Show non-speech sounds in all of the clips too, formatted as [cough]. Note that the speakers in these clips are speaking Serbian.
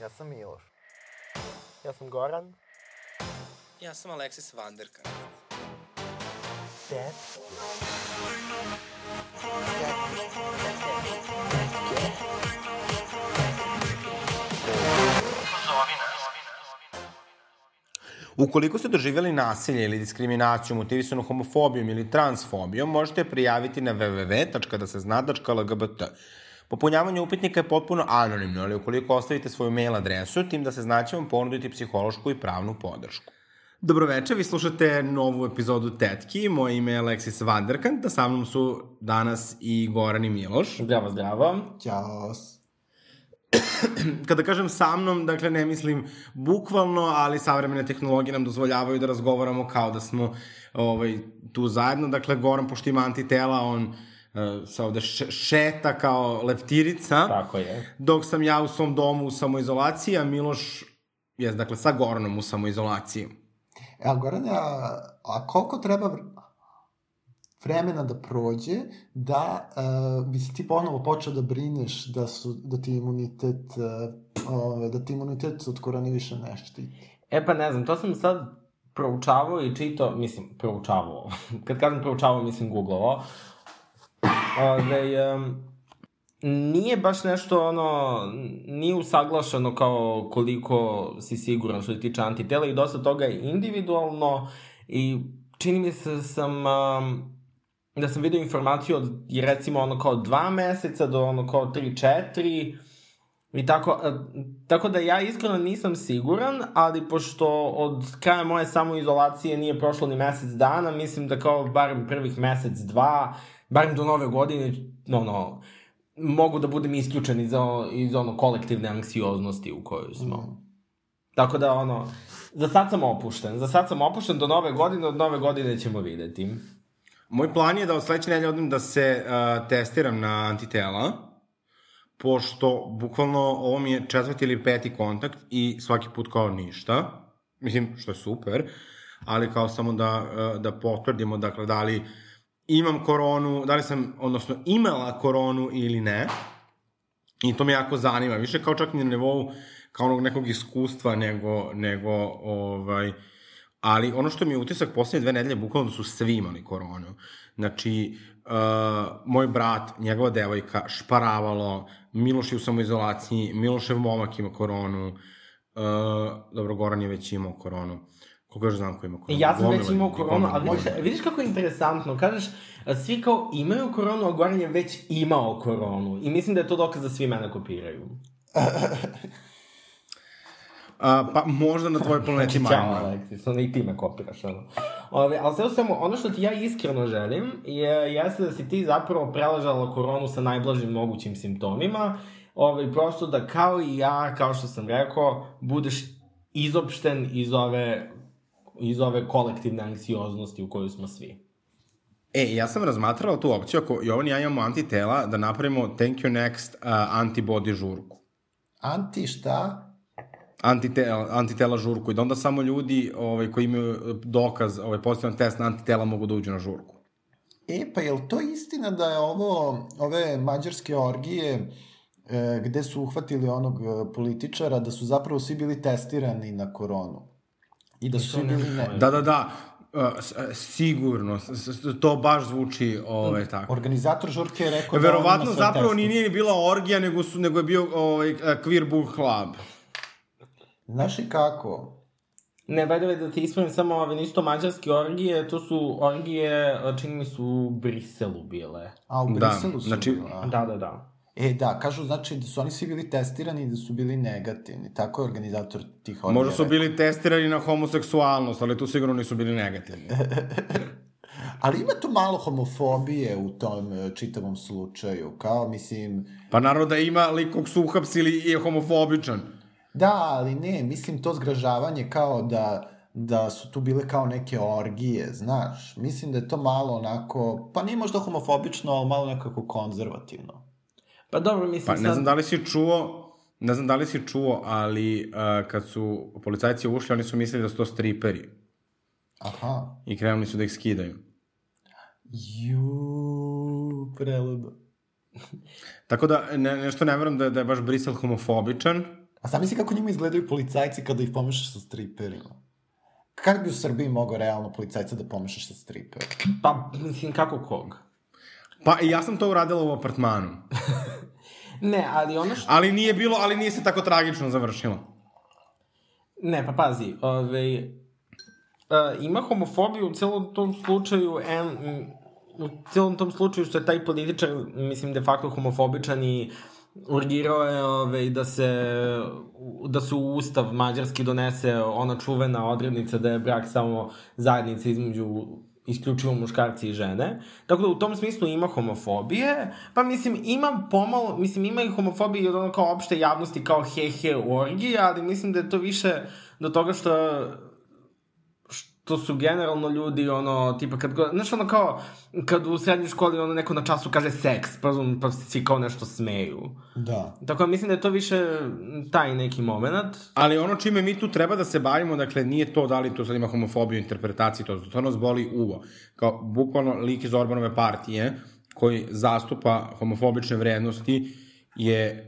Ja sam Miloš. Ja sam Goran. Ja sam Aleksis Vanderka. Dad. Ukoliko ste doživjeli nasilje ili diskriminaciju motivisanu homofobijom ili transfobijom, možete je prijaviti na www.dasezna.lgbt. Popunjavanje upitnika je potpuno anonimno, ali ukoliko ostavite svoju mail adresu, tim da se znaće vam ponuditi psihološku i pravnu podršku. Dobroveče, vi slušate novu epizodu Tetki, moje ime je Aleksis Vanderkant, a sa mnom su danas i Goran i Miloš. Zdravo, zdravo. Ćao. Kada kažem sa mnom, dakle ne mislim bukvalno, ali savremene tehnologije nam dozvoljavaju da razgovaramo kao da smo ovaj, tu zajedno. Dakle, Goran, pošto ima antitela, on uh, se ovde šeta kao leptirica. Tako je. Dok sam ja u svom domu u samoizolaciji, a Miloš je, dakle, sa Goranom u samoizolaciji. E, a Gorane, a, a koliko treba vr- vremena da prođe da uh, bi se ti ponovo počeo da brineš da, su, da ti imunitet uh, da ti imunitet od korone više ne štiti? E pa ne znam, to sam sad proučavao i čitao, mislim, proučavao. [laughs] Kad kažem proučavao, mislim googlovao. Ove, um, nije baš nešto ono, nije usaglašeno kao koliko si siguran što se tiče antitela i dosta toga je individualno i čini mi se da sam um, da sam vidio informaciju od recimo ono kao dva meseca do ono kao tri, četiri i tako, e, tako da ja iskreno nisam siguran, ali pošto od kraja moje samoizolacije nije prošlo ni mesec dana, mislim da kao barem prvih mesec, dva, barem do nove godine, ono, mogu da budem isključen iz, ono, iz ono kolektivne anksioznosti u kojoj smo. Mm. Tako da, ono, za sad sam opušten. Za sad sam opušten do nove godine, od nove godine ćemo videti. Moj plan je da od sledeće nedelje odem da se uh, testiram na antitela, pošto bukvalno ovo mi je četvrti ili peti kontakt i svaki put kao ništa. Mislim, što je super, ali kao samo da, uh, da potvrdimo, dakle, da li imam koronu, da li sam, odnosno, imala koronu ili ne. I to me jako zanima. Više kao čak ni na nivou kao onog nekog iskustva, nego, nego ovaj, ali ono što mi je utisak poslednje dve nedelje, bukvalno su svi imali koronu. Znači, uh, moj brat, njegova devojka, šparavalo, Miloš je u samoizolaciji, Milošev momak ima koronu, uh, dobro, Goran je već imao koronu. Koga još znam ko ima koronu? Ja sam već imao koronu, ali vidiš, vidiš kako je interesantno, kažeš, svi kao imaju koronu, a Goran je već imao koronu. I mislim da je to dokaz da svi mene kopiraju. [laughs] A, pa možda na tvojoj planeti Znači, Ćao, Majma. Aleksis, ono i ti me kopiraš, ono. Ove, ali sve u svemu, ono što ti ja iskreno želim, je, jeste da si ti zapravo preležala koronu sa najblažim mogućim simptomima, ove, prosto da kao i ja, kao što sam rekao, budeš izopšten iz ove, iz ove kolektivne anksioznosti u kojoj smo svi. E, ja sam razmatrala tu opciju, ako Jovan i ja imamo antitela, da napravimo Thank you next uh, antibody žurku. Anti šta? Antitela, antitela žurku i da onda samo ljudi ovaj, koji imaju dokaz, ovaj, pozitivan test na antitela mogu da uđu na žurku. E, pa je li to istina da je ovo, ove mađarske orgije e, gde su uhvatili onog e, političara, da su zapravo svi bili testirani na koronu? I da su svi bili ne. Da, da, da, uh, s- sigurno, s- s- to baš zvuči ovaj, tako. Organizator žurke je rekao da Verovatno sve zapravo ni nije ni bila orgija, nego, su, nego je bio ovaj, Queer Book Club. Znaš i kako? Ne, by da ti ispravim samo ove, nisu to mađarske orgije, to su orgije, čini mi su u Briselu bile. A u Da, Briselu su... znači- a. Da, da, da. E, da, kažu znači da su oni svi bili testirani i da su bili negativni. Tako je organizator tih orgija Možda su bili testirani na homoseksualnost, ali tu sigurno nisu bili negativni. [laughs] Ali ima tu malo homofobije u tom e, čitavom slučaju. Kao, mislim... Pa naravno da ima lik kog su uhapsili i je homofobičan. Da, ali ne, mislim to zgražavanje kao da da su tu bile kao neke orgije, znaš. Mislim da je to malo onako, pa nije možda homofobično, ali malo nekako konzervativno. Pa dobro, mislim Pa sad... ne znam da li si čuo, ne znam da li si čuo, ali uh, kad su policajci ušli, oni su mislili da su to striperi. Aha. I krenuli su da ih skidaju. Ju, preludo. Tako da, ne, nešto ne verujem da, da je baš Brisel homofobičan. A sam misli kako njima izgledaju policajci kada ih pomešaš sa striperima. Kako bi u Srbiji mogao realno policajca da pomešaš sa striperima? Pa, mislim, kako kog? Pa i ja sam to uradila u apartmanu. [laughs] Ne, ali ono što... Ali nije bilo, ali nije se tako tragično završilo. Ne, pa pazi, ovaj, uh, ima homofobiju u celom tom slučaju, en, u celom tom slučaju što je taj političar, mislim, de facto homofobičan i urgirao je ovaj, da se da se u ustav mađarski donese ona čuvena odrednica da je brak samo zajednica između isključivo muškarci i žene. Tako da u tom smislu ima homofobije, pa mislim ima pomalo, mislim ima i homofobije od ono kao opšte javnosti kao he he orgije, ali mislim da je to više do toga što što su generalno ljudi, ono, tipa, kad, go, znaš, ono, kao, kad u srednjoj školi, ono, neko na času kaže seks, pa, pa svi kao nešto smeju. Da. Tako da mislim da je to više taj neki moment. Ali ono čime mi tu treba da se bavimo, dakle, nije to da li to sad ima homofobiju u interpretaciji, to, to nas boli uvo. Kao, bukvalno, lik iz Orbanove partije, koji zastupa homofobične vrednosti, je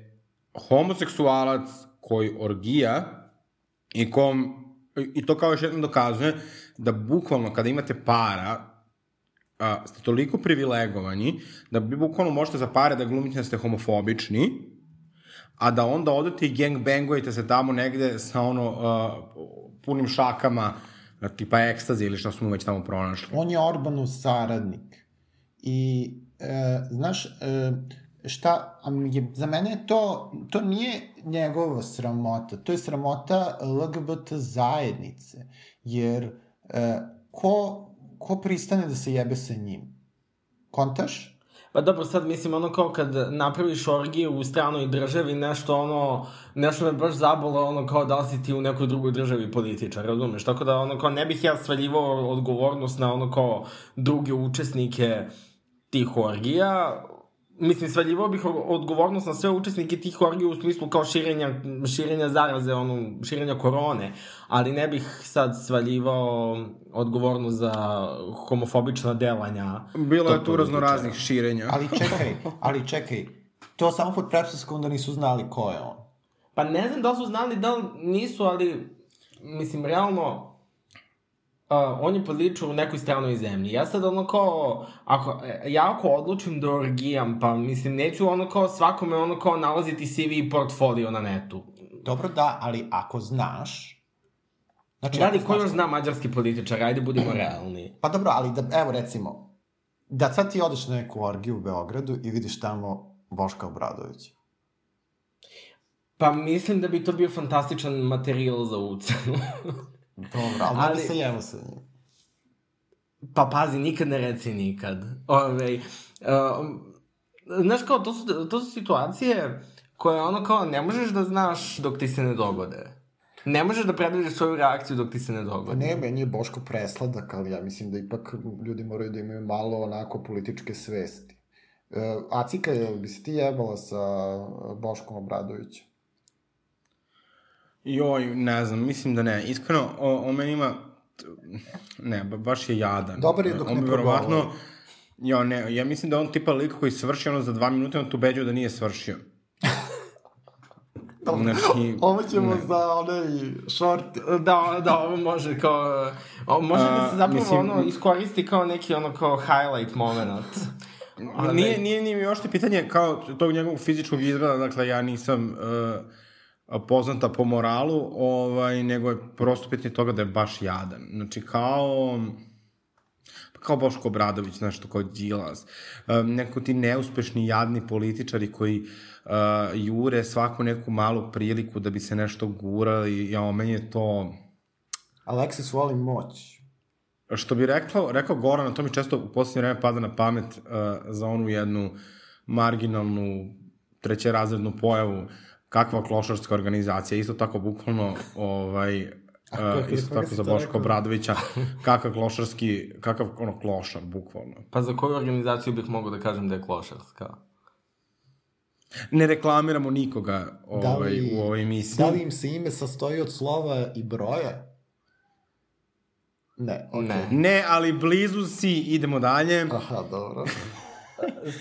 homoseksualac koji orgija i kom i to kao još jednom dokazuje da bukvalno kada imate para a, ste toliko privilegovani da bi bukvalno možete za pare da glumite da ste homofobični a da onda odete i gangbangujete se tamo negde sa ono uh, punim šakama tipa ekstazi ili šta smo već tamo pronašli. On je Orbanov saradnik. I, e, znaš, e, šta, je, za mene to, to nije njegova sramota, to je sramota LGBT zajednice, jer ko, ko pristane da se jebe sa njim? Kontaš? Pa dobro, sad mislim ono kao kad napraviš orgiju u stranoj državi, nešto ono, nešto me baš zabolo ono kao da si ti u nekoj drugoj državi političar, razumeš? Tako da ono kao ne bih ja svaljivao odgovornost na ono kao druge učesnike tih orgija, mislim, svaljivao bih odgovornost na sve učesnike tih orgija u smislu kao širenja, širenja zaraze, ono, širenja korone, ali ne bih sad svaljivao odgovornost za homofobična delanja. Bilo je tu razno raznih širenja. Ali čekaj, ali čekaj, to samo pod pretpostavkom da nisu znali ko je on. Pa ne znam da li su znali, da li nisu, ali mislim, realno, uh, on je podličao u nekoj stranoj zemlji. Ja sad ono kao, ako, ja ako odlučim da orgijam, pa mislim, neću ono kao svakome ono kao nalaziti CV i portfolio na netu. Dobro, da, ali ako znaš... Znači, Radi, ko još zna mađarski političar, ajde budimo [clears throat] realni. Pa dobro, ali da, evo recimo, da sad ti odeš na neku orgiju u Beogradu i vidiš tamo Boška Obradovića. Pa mislim da bi to bio fantastičan materijal za ucenu. [laughs] Dobro, ali, ali... se jemo sa njim. Pa pazi, nikad ne reci nikad. Ove, uh, znaš kao, to su, to su situacije koje ono kao ne možeš da znaš dok ti se ne dogode. Ne možeš da predvidiš svoju reakciju dok ti se ne dogodi. Pa ne, meni je Boško presladak, ali ja mislim da ipak ljudi moraju da imaju malo onako političke svesti. Uh, Acika, je bi se ti jebala sa Boškom Obradovićem? Joj, ne znam, mislim da ne. Iskreno, o, o meni ima... Ne, baš je jadan. Dobar je dok on ne progovori. Jo, ne, ja mislim da on tipa lik koji svrši ono za dva minuta, on tu beđu da nije svršio. [laughs] Znači, ovo ćemo ne. za onaj short. Da, da, ovo može kao... O, može da se zapravo mislim, ono iskoristi kao neki ono kao highlight moment. Nije, nije, nije mi još pitanje kao tog njegovog fizičkog izgleda, dakle ja nisam... Uh, poznata po moralu, ovaj, nego je prosto pitanje toga da je baš jadan. Znači, kao kao Boško Obradović, nešto kao Đilas, um, neko ti neuspešni, jadni političari koji uh, jure svaku neku malu priliku da bi se nešto gurali, ja, meni je to... Alexis voli moć. Što bi rekao, rekao Goran, to mi često u poslednje vreme pada na pamet uh, za onu jednu marginalnu trećerazrednu pojavu uh, kakva klošarska organizacija, isto tako bukvalno, ovaj, Uh, isto tako za Boško Bradovića, kakav klošarski, kakav ono klošar, bukvalno. Pa za koju organizaciju bih mogao da kažem da je klošarska? Ne reklamiramo nikoga ovaj, da li, u ovoj emisiji. Da li im se ime sastoji od slova i broja? Ne, okay. ne. Ne, ali blizu si, idemo dalje. Aha, dobro.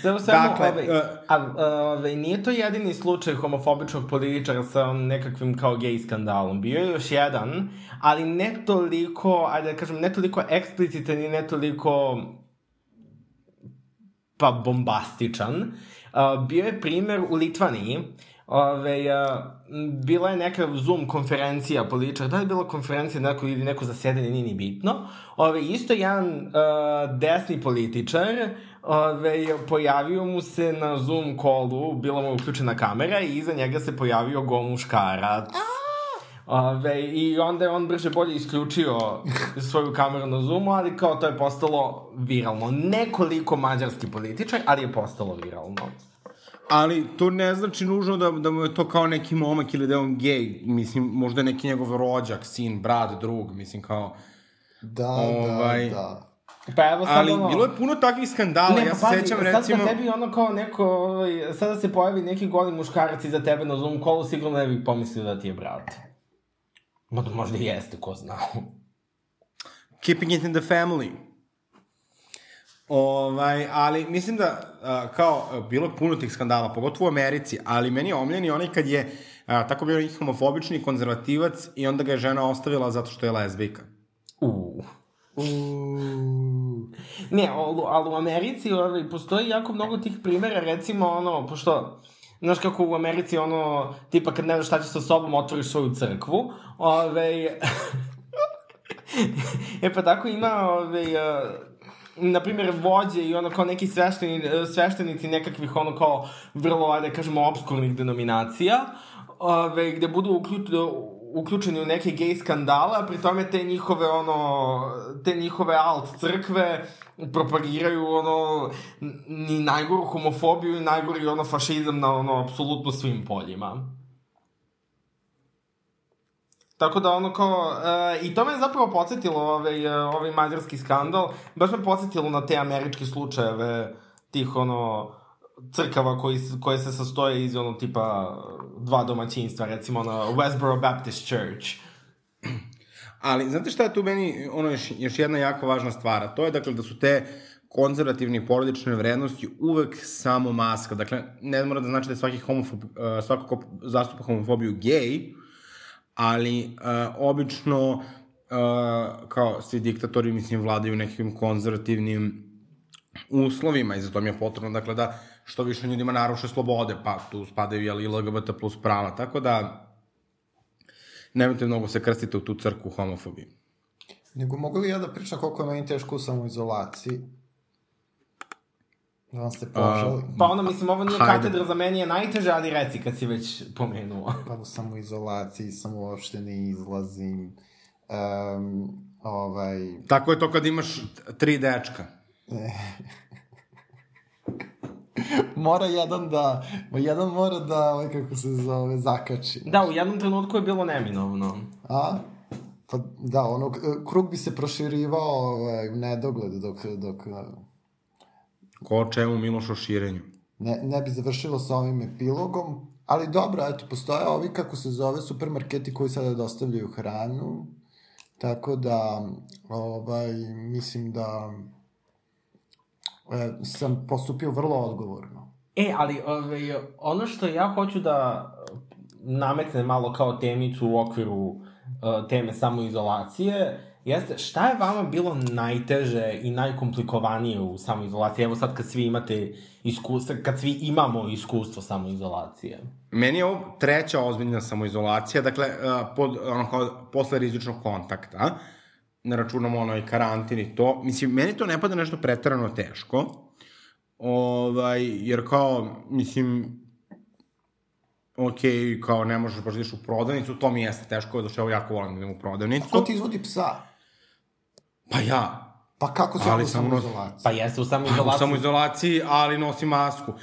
Sve u svemu, Dakle, ovaj, e, a, a, ovaj, nije to jedini slučaj homofobičnog političara sa nekakvim kao gej skandalom. Bio je još jedan, ali ne toliko, ajde da kažem, ne toliko eksplicitan i ne toliko pa bombastičan. Uh, bio je primer u Litvaniji, Ove, uh, bila je neka Zoom konferencija političara, da je bila konferencija neko, ili neko zasedanje, nije ni bitno. Ove, isto jedan uh, desni političar, ove, pojavio mu se na Zoom kolu, bila mu uključena kamera i iza njega se pojavio go muškarac. Ove, I onda je on brže bolje isključio svoju kameru na Zoomu, ali kao to je postalo viralno. Nekoliko mađarski političar, ali je postalo viralno. Ali to ne znači nužno da, da mu je to kao neki momak ili da je on gej. Mislim, možda je neki njegov rođak, sin, brat, drug, mislim kao... Da, Ovaj, da, da. Pa evo sad Ali ono... bilo je puno takvih skandala, Ne, ja pa se pazi, sećam sad recimo... da tebi ono kao neko, ovaj, sada se pojavi neki goli muškarac iza tebe na Zoom kolu, sigurno ne bih pomislio da ti je brat. Možda i jeste, ko zna. Keeping it in the family. Ovaj, ali mislim da, a, kao, a, bilo puno tih skandala, pogotovo u Americi, ali meni je omljeni onaj kad je a, tako bio neki homofobični konzervativac i onda ga je žena ostavila zato što je lezbijka. Uuu. Uuu. Ne, ali, ali u Americi ovaj, postoji jako mnogo tih primera, recimo ono, pošto, znaš kako u Americi ono, tipa kad ne znaš šta ćeš sa sobom, otvoriš svoju crkvu, ovaj, [laughs] e pa tako ima, ovaj, na primjer, vođe i ono kao neki svešteni, sveštenici nekakvih ono kao vrlo, ajde da kažemo, obskurnih denominacija, ove, gde budu uključ, uključeni u neke gej skandale, a pri tome te njihove, ono, te njihove alt crkve propagiraju, ono, ni najgoru homofobiju i najgori, ono, fašizam na, ono, apsolutno svim poljima. Tako da ono kao, e, i to me zapravo podsjetilo ovaj, e, ovaj mađarski skandal, baš me podsjetilo na te američke slučajeve tih ono crkava koji, koje se sastoje iz ono tipa dva domaćinstva, recimo ono Westboro Baptist Church. Ali, znate šta je tu meni, ono, još, još jedna jako važna stvar, a to je, dakle, da su te konzervativne i porodične vrednosti uvek samo maska. Dakle, ne mora da znači da je svaki homofob, uh, svako ko zastupa homofobiju gej, ali uh, obično uh, kao svi diktatori, mislim, vladaju nekim konzervativnim uslovima i zato mi je potrebno, dakle, da što više ljudima naruše slobode, pa tu spadaju, jel, i LGBT plus prava, tako da nemojte mnogo se krstite u tu crku homofobiji. Nego mogu li ja da pričam koliko je meni teško u samoizolaciji? Da vam se požali. Pa ono, mislim, ovo nije Hajde. katedra za meni je najteže, ali reci kad si već pomenuo. [laughs] Pa u samoizolaciji sam uopšte ne izlazim. Um, ovaj... Tako je to kad imaš tri dečka. [laughs] mora jedan da, jedan mora da, ovaj, kako se zove, zakači. Da, u jednom trenutku je bilo neminovno. A? Pa da, ono, krug bi se proširivao ovaj, u nedogled dok, dok Ko o čemu Miloš o širenju. ne, ne bi završilo sa ovim epilogom, ali dobro, eto, postoje ovi, kako se zove, supermarketi koji sada dostavljaju hranu, tako da, ovaj, mislim da e, sam postupio vrlo odgovorno. E, ali ovaj, ono što ja hoću da nametne malo kao temicu u okviru uh, teme samoizolacije, jeste šta je vama bilo najteže i najkomplikovanije u samoizolaciji? Evo sad kad svi imate iskustvo, kad svi imamo iskustvo samoizolacije. Meni je ovo treća ozbiljna samoizolacija, dakle, uh, pod, ono, kao, posle rizičnog kontakta, ne računamo ono i karantin i to, mislim, meni to ne pada nešto pretarano teško, ovaj, jer kao, mislim, ok, kao ne možeš baš da ideš u prodavnicu, to mi jeste teško, zato što ja jako volim da idem u prodavnicu. Ko ti izvodi psa? Pa ja, Pa kako se Ali u samo- samoizolaciji? Pa jeste u u samoizolaciji. samoizolaciji, ali nosim masku.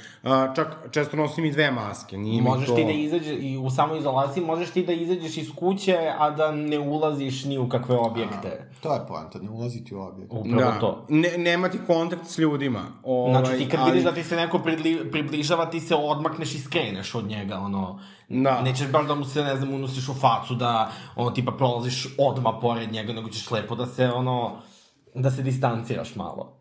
Čak često nosim i dve maske, nije Možeš to... ti da izađeš, i u samoizolaciji možeš ti da izađeš iz kuće, a da ne ulaziš ni u kakve objekte. To je poanta, ne ulaziti u objekt. Upravo da. to. Ne, nema ti kontakt s ljudima. Ovaj, Znači, ti kad ali- vidiš da ti se neko pridli, približava, ti se odmakneš i skreneš od njega, ono... Da. Nećeš baš da mu se, ne znam, unusiš u facu, da, ono, tipa, prolaziš odma pored njega, nego ćeš lepo da se, ono, da se distanciraš malo.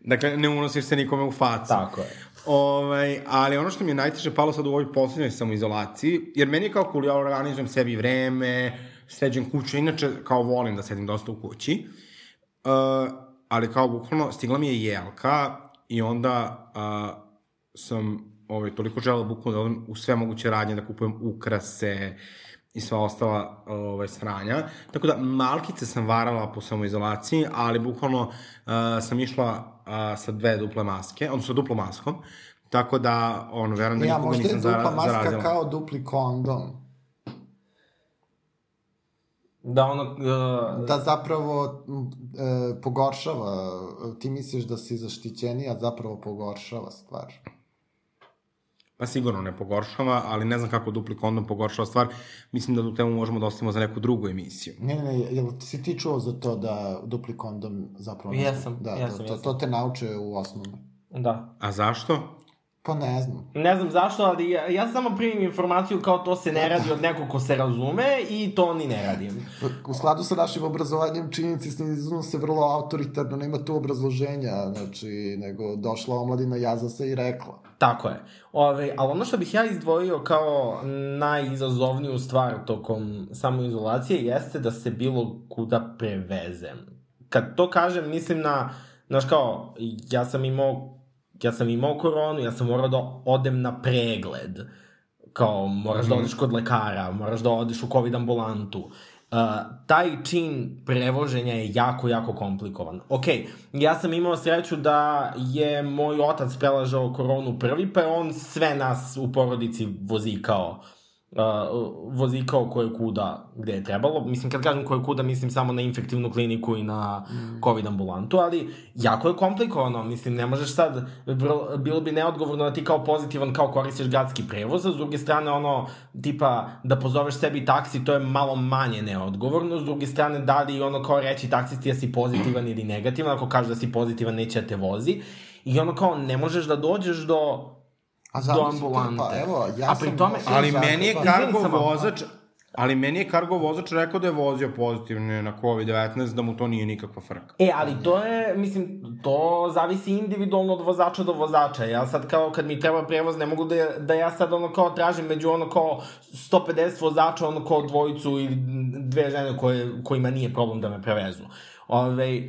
Dakle, ne unosiš se nikome u facu. Tako je. Ovaj, ali ono što mi je najteže palo sad u ovoj poslednjoj samoizolaciji, jer meni je kao cool, ja organizujem sebi vreme, sređem kuću, inače kao volim da sedim dosta u kući, uh, ali kao bukvalno stigla mi je jelka i onda uh, sam ovaj, toliko želeo bukvalno da odem u sve moguće radnje, da kupujem ukrase i sva ostala ovaj, sranja. Tako da, malkice sam varala po samoizolaciji, ali bukvalno uh, sam išla uh, sa dve duple maske, odnosno duplom maskom, tako da, on, verujem da Ja, nikoga možda je nisam dupla maska zarazila. kao dupli kondom. Da ono... Uh, Da zapravo e, pogoršava, ti misliš da si zaštićeniji, a zapravo pogoršava stvar. Pa sigurno ne pogoršava, ali ne znam kako dupli kondom pogoršava stvar. Mislim da tu temu možemo da ostavimo za neku drugu emisiju. Ne, ne, ne, jel si ti čuo za to da dupli kondom zapravo... Jesam, da, jesam, da, to, jesam. to te nauče u osnovnom. da. A zašto? Pa ne znam. Ne znam zašto, ali ja, ja samo primim informaciju kao to se ne radi od nekog ko se razume i to ni ne radim. U skladu sa našim obrazovanjem činjenici se vrlo autoritarno, nema tu obrazloženja, znači, nego došla omladina, jaza se i rekla. Tako je. Ove, ali ono što bih ja izdvojio kao najizazovniju stvar tokom samoizolacije jeste da se bilo kuda prevezem. Kad to kažem, mislim na, znaš kao, ja sam imao ja sam imao koronu, ja sam morao da odem na pregled. Kao, moraš da odeš kod lekara, moraš da odeš u COVID ambulantu. Uh, taj čin prevoženja je jako, jako komplikovan. Ok, ja sam imao sreću da je moj otac prelažao koronu prvi, pa je on sve nas u porodici vozikao uh, vozikao koje kuda gde je trebalo. Mislim, kad kažem koje kuda, mislim samo na infektivnu kliniku i na mm. COVID ambulantu, ali jako je komplikovano. Mislim, ne možeš sad, bilo bi neodgovorno da ti kao pozitivan kao koristiš gradski prevoz, a s druge strane ono, tipa, da pozoveš sebi taksi, to je malo manje neodgovorno, s druge strane da li ono kao reći taksisti da si pozitivan ili negativan, ako kažeš da si pozitivan neće da te vozi, i ono kao ne možeš da dođeš do A do ti, ambulante. Pa evo, ja A sam... pri tome- Ali meni je kargo vozač, ali meni je kargo vozač rekao da je vozio pozitivno na COVID-19, da mu to nije nikakva frka. E, ali to je, mislim, to zavisi individualno od vozača do vozača. Ja sad kao kad mi treba prevoz, ne mogu da, da ja sad ono kao tražim među ono kao 150 vozača, ono kao dvojicu ili dve žene koje, kojima nije problem da me prevezu. Ove,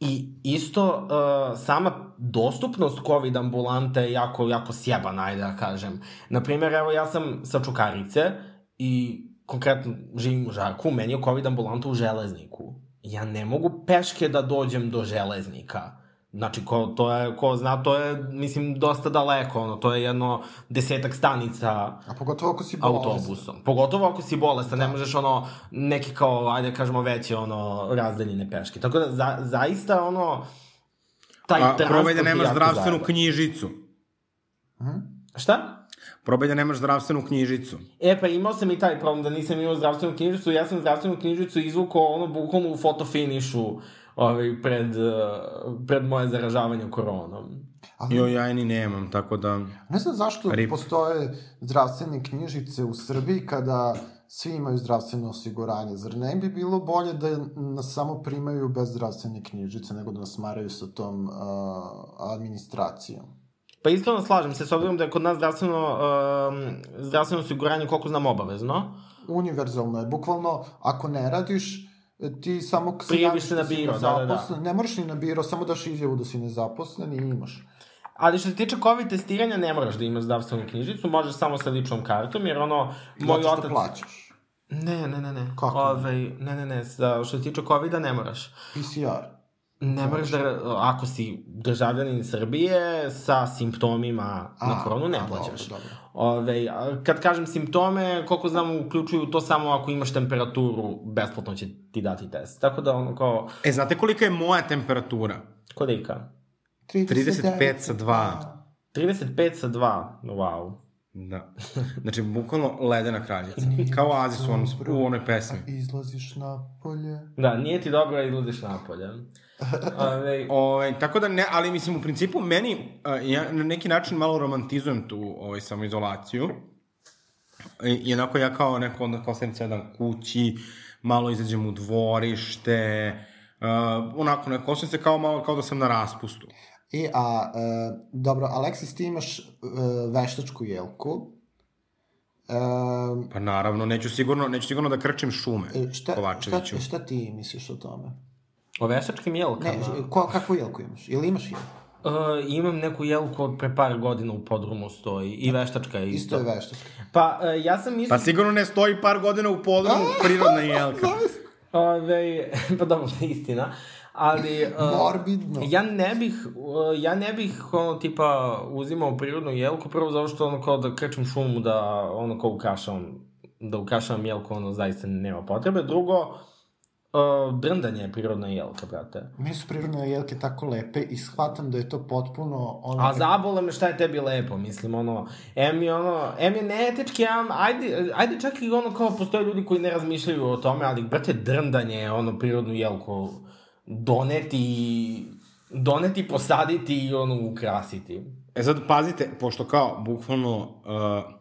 I isto, uh, sama dostupnost COVID ambulante je jako, jako sjebana, ajde da kažem. Naprimer, evo ja sam sa Čukarice i konkretno živim u Žarku, meni je COVID ambulanta u železniku. Ja ne mogu peške da dođem do železnika. Znači, ko, to je, ko zna, to je, mislim, dosta daleko, ono, to je jedno desetak stanica A pogotovo ako si bolestan. autobusom. Pogotovo ako si bolestan, ne možeš ono, neki kao, ajde da kažemo veće, ono, razdaljene peške. Tako da, za, zaista, ono, taj A transport probaj da je nemaš zdravstvenu zajeban. knjižicu. Šta? Probaj da nemaš zdravstvenu knjižicu. E, pa imao sam i taj problem da nisam imao zdravstvenu knjižicu. Ja sam zdravstvenu knjižicu izvukao ono bukvalno u fotofinišu ovaj, pred, uh, pred moje zaražavanje koronom. Ali Jo, ja i ni nemam, tako da... ne znam zašto Rip. postoje zdravstvene knjižice u Srbiji kada svi imaju zdravstveno osiguranje. Zar ne bi bilo bolje da nas samo primaju bez zdravstvene knjižice, nego da nas maraju sa tom uh, administracijom? Pa iskreno slažem se, s obzirom da je kod nas zdravstveno, um, zdravstveno osiguranje, koliko znam, obavezno. Univerzalno je. Bukvalno, ako ne radiš, ti samo se Prijaviš se na da si biro, da, da, da. Ne moraš ni na biro, samo daš izjavu da si nezaposlen i imaš. Ali što se tiče COVID testiranja, ne moraš da imaš zdravstvenu knjižicu, možeš samo sa ličnom kartom, jer ono, moj otac... plaćaš. Ne, ne, ne, ne. Kako? Ovaj, ne, ne, ne, sa, što se tiče COVID-a ne moraš. PCR. Ne moraš da, ako si državljanin Srbije sa simptomima A, na koronu, ne a, plaćaš. dobro, dobro. Ove, kad kažem simptome, koliko znam, uključuju to samo ako imaš temperaturu, besplatno će ti dati test. Tako da, ono, kao, E, znate kolika je moja temperatura? kolika? 35 sa 2. 35 sa 2, wow. Da. Znači, bukvalno ledena kraljica. Kao Oasis u, onom, u onoj pesmi. Izlaziš na polje. Da, nije ti dobro da izlaziš napolje. [laughs] Ove, Ove, tako da ne, ali mislim u principu meni, ja na neki način malo romantizujem tu ovaj, samoizolaciju. I, I onako ja kao neko onda kao sedam kući, malo izađem u dvorište, uh, onako neko osjećam se kao malo kao da sam na raspustu. I, a, e, dobro, Aleksis, ti imaš e, veštačku jelku. E, Pa naravno, neću sigurno, neću sigurno da krčim šume, e, šta, Kovačeviću. šta, šta ti misliš o tome? O veštačkim Ne, jelkama? ko, kakvu jelku imaš? Ili imaš jelku? Uh, imam neku jelku od pre par godina u podrumu stoji i veštačka je isto. Isto je veštačka. Pa, uh, ja sam mislio... Pa sigurno ne stoji par godina u podrumu prirodna [laughs] jelka. Ove, [laughs] pa dobro, istina. Ali... Uh, Morbidno. Ja ne bih, uh, ja ne bih, ono, tipa, uzimao prirodnu jelku, prvo zato što, ono, kao da krečim šumu, da, ono, kao ukrašavam, da ukrašavam jelku, ono, zaista nema potrebe. Drugo, uh, drndanje je prirodna jelka, brate. Meni su prirodne jelke tako lepe i shvatam da je to potpuno... Ono, A zabole me šta je tebi lepo, mislim, ono, em je ono, em je neetički, em, ajde, ajde čak i ono kao postoje ljudi koji ne razmišljaju o tome, ali, brate, drndanje je ono prirodnu jelku doneti, doneti, posaditi i ono ukrasiti. E sad, pazite, pošto kao, bukvalno, uh,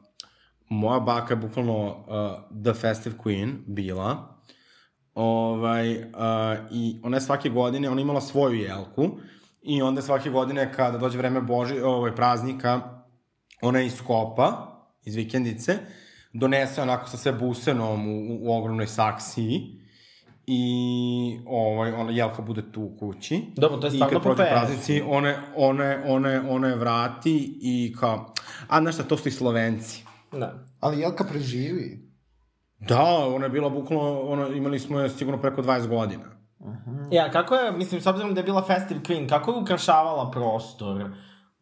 moja baka je bukvalno uh, the festive queen bila, ovaj, uh, i ona je svake godine, ona je imala svoju jelku, i onda svake godine kada dođe vreme Boži, ovaj, praznika, ona je iskopa iz vikendice, donese onako sa sve busenom u, u, u ogromnoj saksiji, i ovaj, ona jelka bude tu u kući. Dobro, to je I stvarno po praznici, one, one, one, one vrati i kao, a znaš šta, to su i Slovenci. Da. Ali jelka preživi. Da, ona je bila bukvalno, ono, imali smo je sigurno preko 20 godina. Ja, kako je, mislim, s obzirom da je bila festive queen, kako je ukrašavala prostor,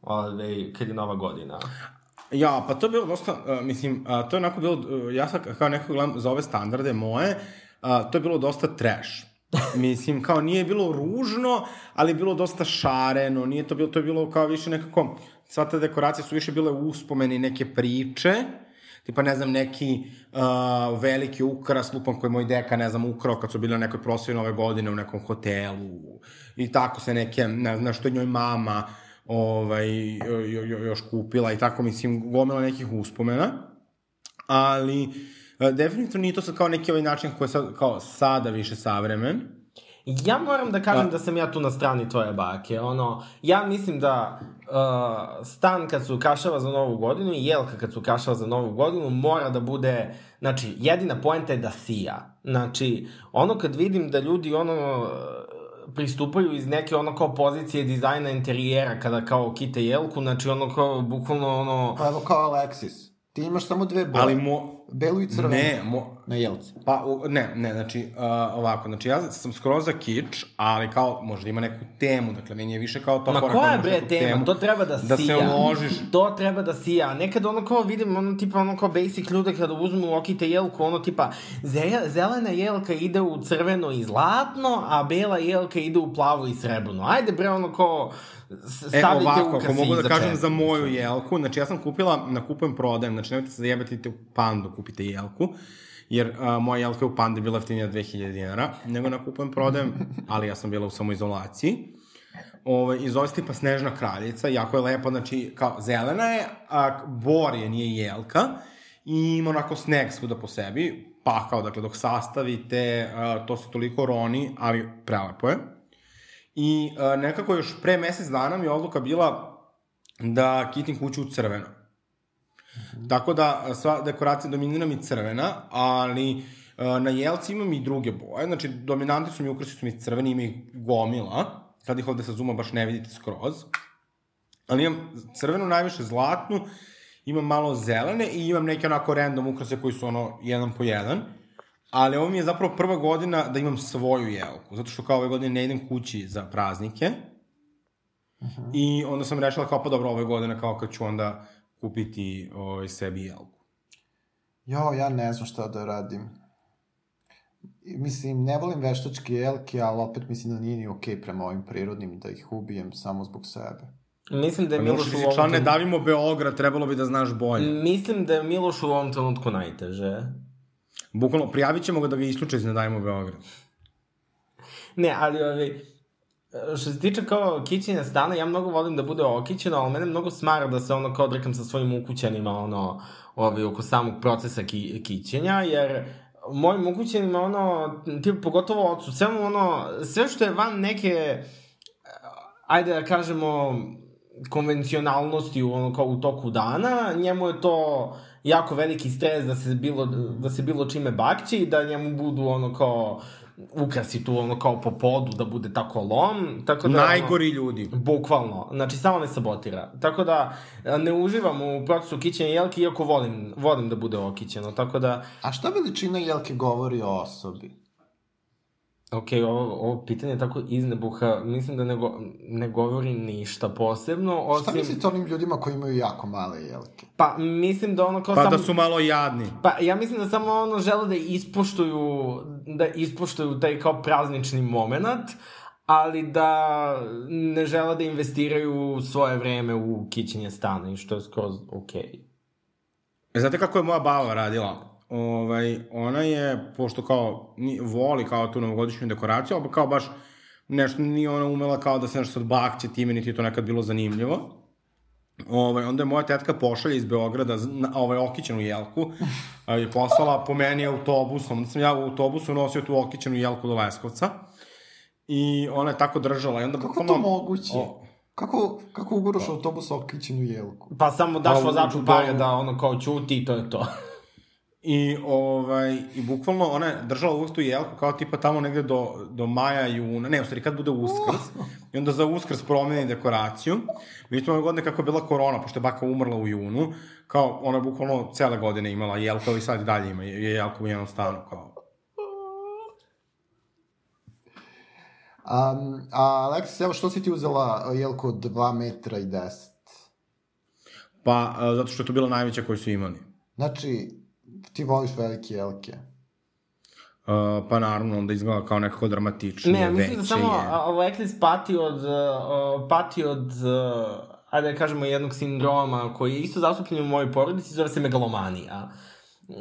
ove, kad je nova godina? Ja, pa to je bilo dosta, uh, mislim, uh, to je onako bilo, uh, ja sad kao neko gledam za ove standarde moje, uh, to je bilo dosta trash. Mislim, kao nije bilo ružno, ali je bilo dosta šareno, nije to bilo, to je bilo kao više nekako, sva te dekoracije su više bile uspomeni neke priče, tipa ne znam neki uh, veliki ukras lupan koji moj deka ne znam ukrao kad su bili na nekoj proslavi nove godine u nekom hotelu i tako se neke ne znam što je njoj mama ovaj jo, jo, još kupila i tako mislim gomila nekih uspomena ali uh, definitivno nije to sad kao neki ovaj način koji je sad, kao sada više savremen Ja moram da kažem A- da sam ja tu na strani tvoje bake. Ono, ja mislim da uh, stan kad se ukrašava za novu godinu i jelka kad se ukrašava za novu godinu mora da bude, znači, jedina poenta je da sija. Znači, ono kad vidim da ljudi ono pristupaju iz neke ono kao pozicije dizajna interijera kada kao kite jelku, znači ono kao bukvalno ono... Pa evo kao Alexis. Ti imaš samo dve boje. ali mo, Belu i crvenu. ne, mo, Na jelci. Pa, u- ne, ne, znači, uh, ovako, znači ja sam skroz za kič, ali kao, možda ima neku temu, dakle, meni je više kao to... Ma koja je bre tema? temu, To treba da, Da se sija. uložiš. To treba da sija. Nekad ono kao vidim, ono tipa ono kao basic ljude kada uzmu okite jelku, ono tipa ze- zelena jelka ide u crveno i zlatno, a bela jelka ide u plavo i srebrno. Ajde bre ono kao E, stavite ovako, ako mogu da kažem za moju jelku, znači ja sam kupila, na kupujem prodajem, znači nemojte se zajebati u pandu, kupite jelku, jer a, moja jelka je u pandi bila jeftinija 2000 dinara, nego na kupujem prodajem, ali ja sam bila u samoizolaciji. Ove, i zove se tipa Snežna kraljica, jako je lepa, znači, kao zelena je, a bor je, nije jelka, i ima onako sneg svuda po sebi, pa kao, dakle, dok sastavite, a, to se toliko roni, ali prelepo je. I a, nekako još pre mesec dana mi je odluka bila da kitim kuću u crveno. Tako da sva dekoracija dominira mi crvena, ali a, na jelci imam i druge boje. Znači, dominantni su mi ukrasi su mi crveni, ima ih gomila. Sad ih ovde sa zuma baš ne vidite skroz. Ali imam crvenu, najviše zlatnu, imam malo zelene i imam neke onako random ukrase koji su ono jedan po jedan. Ali ovo mi je zapravo prva godina da imam svoju jelku, zato što kao ove godine ne idem kući za praznike. I onda sam rešila kao pa dobro ove godine kao kad ću onda kupiti ovaj, sebi jelku. Jo, ja ne znam šta da radim. Mislim, ne volim veštačke jelke, ali opet mislim da nije ni okej prema ovim prirodnim da ih ubijem samo zbog sebe. Mislim da je Pa Miloš Miloš, u ovom ne trenutku... davimo Beograd, trebalo bi da znaš bolje. Mislim da je Miloš u ovom trenutku najteže. Bukvalno, prijavit ćemo ga da ga isključe iz Ne davimo Beograd. Ne, ali ovi, što se tiče kao kićenja stana, ja mnogo volim da bude okićeno, ali mene mnogo smara da se ono kao odrekam sa svojim ukućanima, ono, ovi, oko samog procesa ki, kićenja, jer mojim ukućanima, ono, ti, pogotovo ocu, sve ono, sve što je van neke ajde da kažemo, konvencionalnosti u, ono, kao u toku dana, njemu je to jako veliki stres da se bilo, da se bilo čime bakći, da njemu budu ono kao ukrasi tu ono kao po podu da bude tako lom. Tako da, Najgori ljudi. Bukvalno. Znači, samo me sabotira. Tako da, ne uživam u procesu kićenja jelke, iako volim, volim da bude okićeno. Tako da... A šta veličina jelke govori o osobi? Ok, ovo, ovo pitanje je tako iznebuha, mislim da ne, go, ne govori ništa posebno, osim... Šta mislite onim ljudima koji imaju jako male jelke? Pa, mislim da ono kao Pa samo... da su malo jadni. Pa, ja mislim da samo ono žele da ispoštuju, da ispoštuju taj kao praznični moment, ali da ne žele da investiraju svoje vreme u kićenje stana i što je skroz okej. Okay. E, znate kako je moja baba radila? Ovaj, ona je, pošto kao voli kao tu novogodišnju dekoraciju, ali kao baš nešto nije ona umela kao da se nešto sad bakće time, niti je to nekad bilo zanimljivo. Ovaj, onda je moja tetka pošalje iz Beograda na, ovaj, okićenu jelku [laughs] a, je poslala po meni autobusom. Onda sam ja u autobusu nosio tu okićenu jelku do Leskovca. I ona je tako držala. I onda Kako bukvalno- to moguće? O, Kako, kako uguraš autobus okićenu jelku? Pa samo daš Pa, vozaču pare da ono kao ćuti i to je to. [laughs] I, ovaj, I bukvalno ona je držala uvijek tu jelku kao tipa tamo negde do, do maja, juna, ne, u stvari kad bude uskrs, i onda za uskrs promeni dekoraciju. Vidite ove godine kako je bila korona, pošto je baka umrla u junu, kao ona je bukvalno cele godine imala jelku, ali sad i dalje ima je jelku u jednom stanu, kao. Um, a Aleksis, evo što si ti uzela jelku od 2 metra i 10? Pa, a, zato što je to bila najveća koju su imali. Znači, ti voliš velike jelke. Uh, pa naravno, onda izgleda kao nekako dramatičnije, Ne, veće mislim da samo Alexis pati od, uh, pati od, uh, ajde da kažemo, jednog sindroma koji je isto zastupljen u mojoj porodici, zove se megalomanija.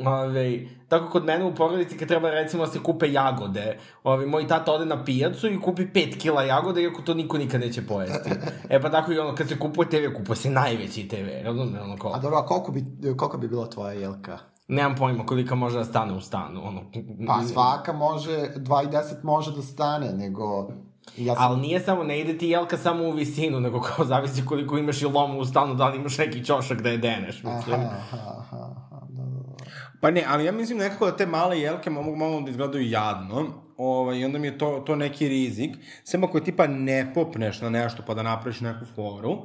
Ove, tako kod mene u porodici kad treba recimo da se kupe jagode, ove, moj tata ode na pijacu i kupi 5 kila jagode iako to niko nikad neće pojesti. E pa tako i ono kad se kupuje TV, kupuje se najveći TV, razumije ono ko. A dobro, a koliko bi, koliko bi bila tvoja jelka? Nemam pojma kolika može da stane u stanu, ono. Pa svaka može, 2 i 10 može da stane, nego... Ja sam... Ali nije samo, ne ide ti jelka samo u visinu, nego kao zavisi koliko imaš i lomu u stanu, da li imaš neki ćošak da je deneš, mislim. Aha, aha, aha, aha, da, da, da. Pa ne, ali ja mislim nekako da te male jelke mogu malo da izgledaju jadno, ovaj, i onda mi je to, to neki rizik. Sem ako je tipa ne popneš na nešto pa da napraviš neku foru,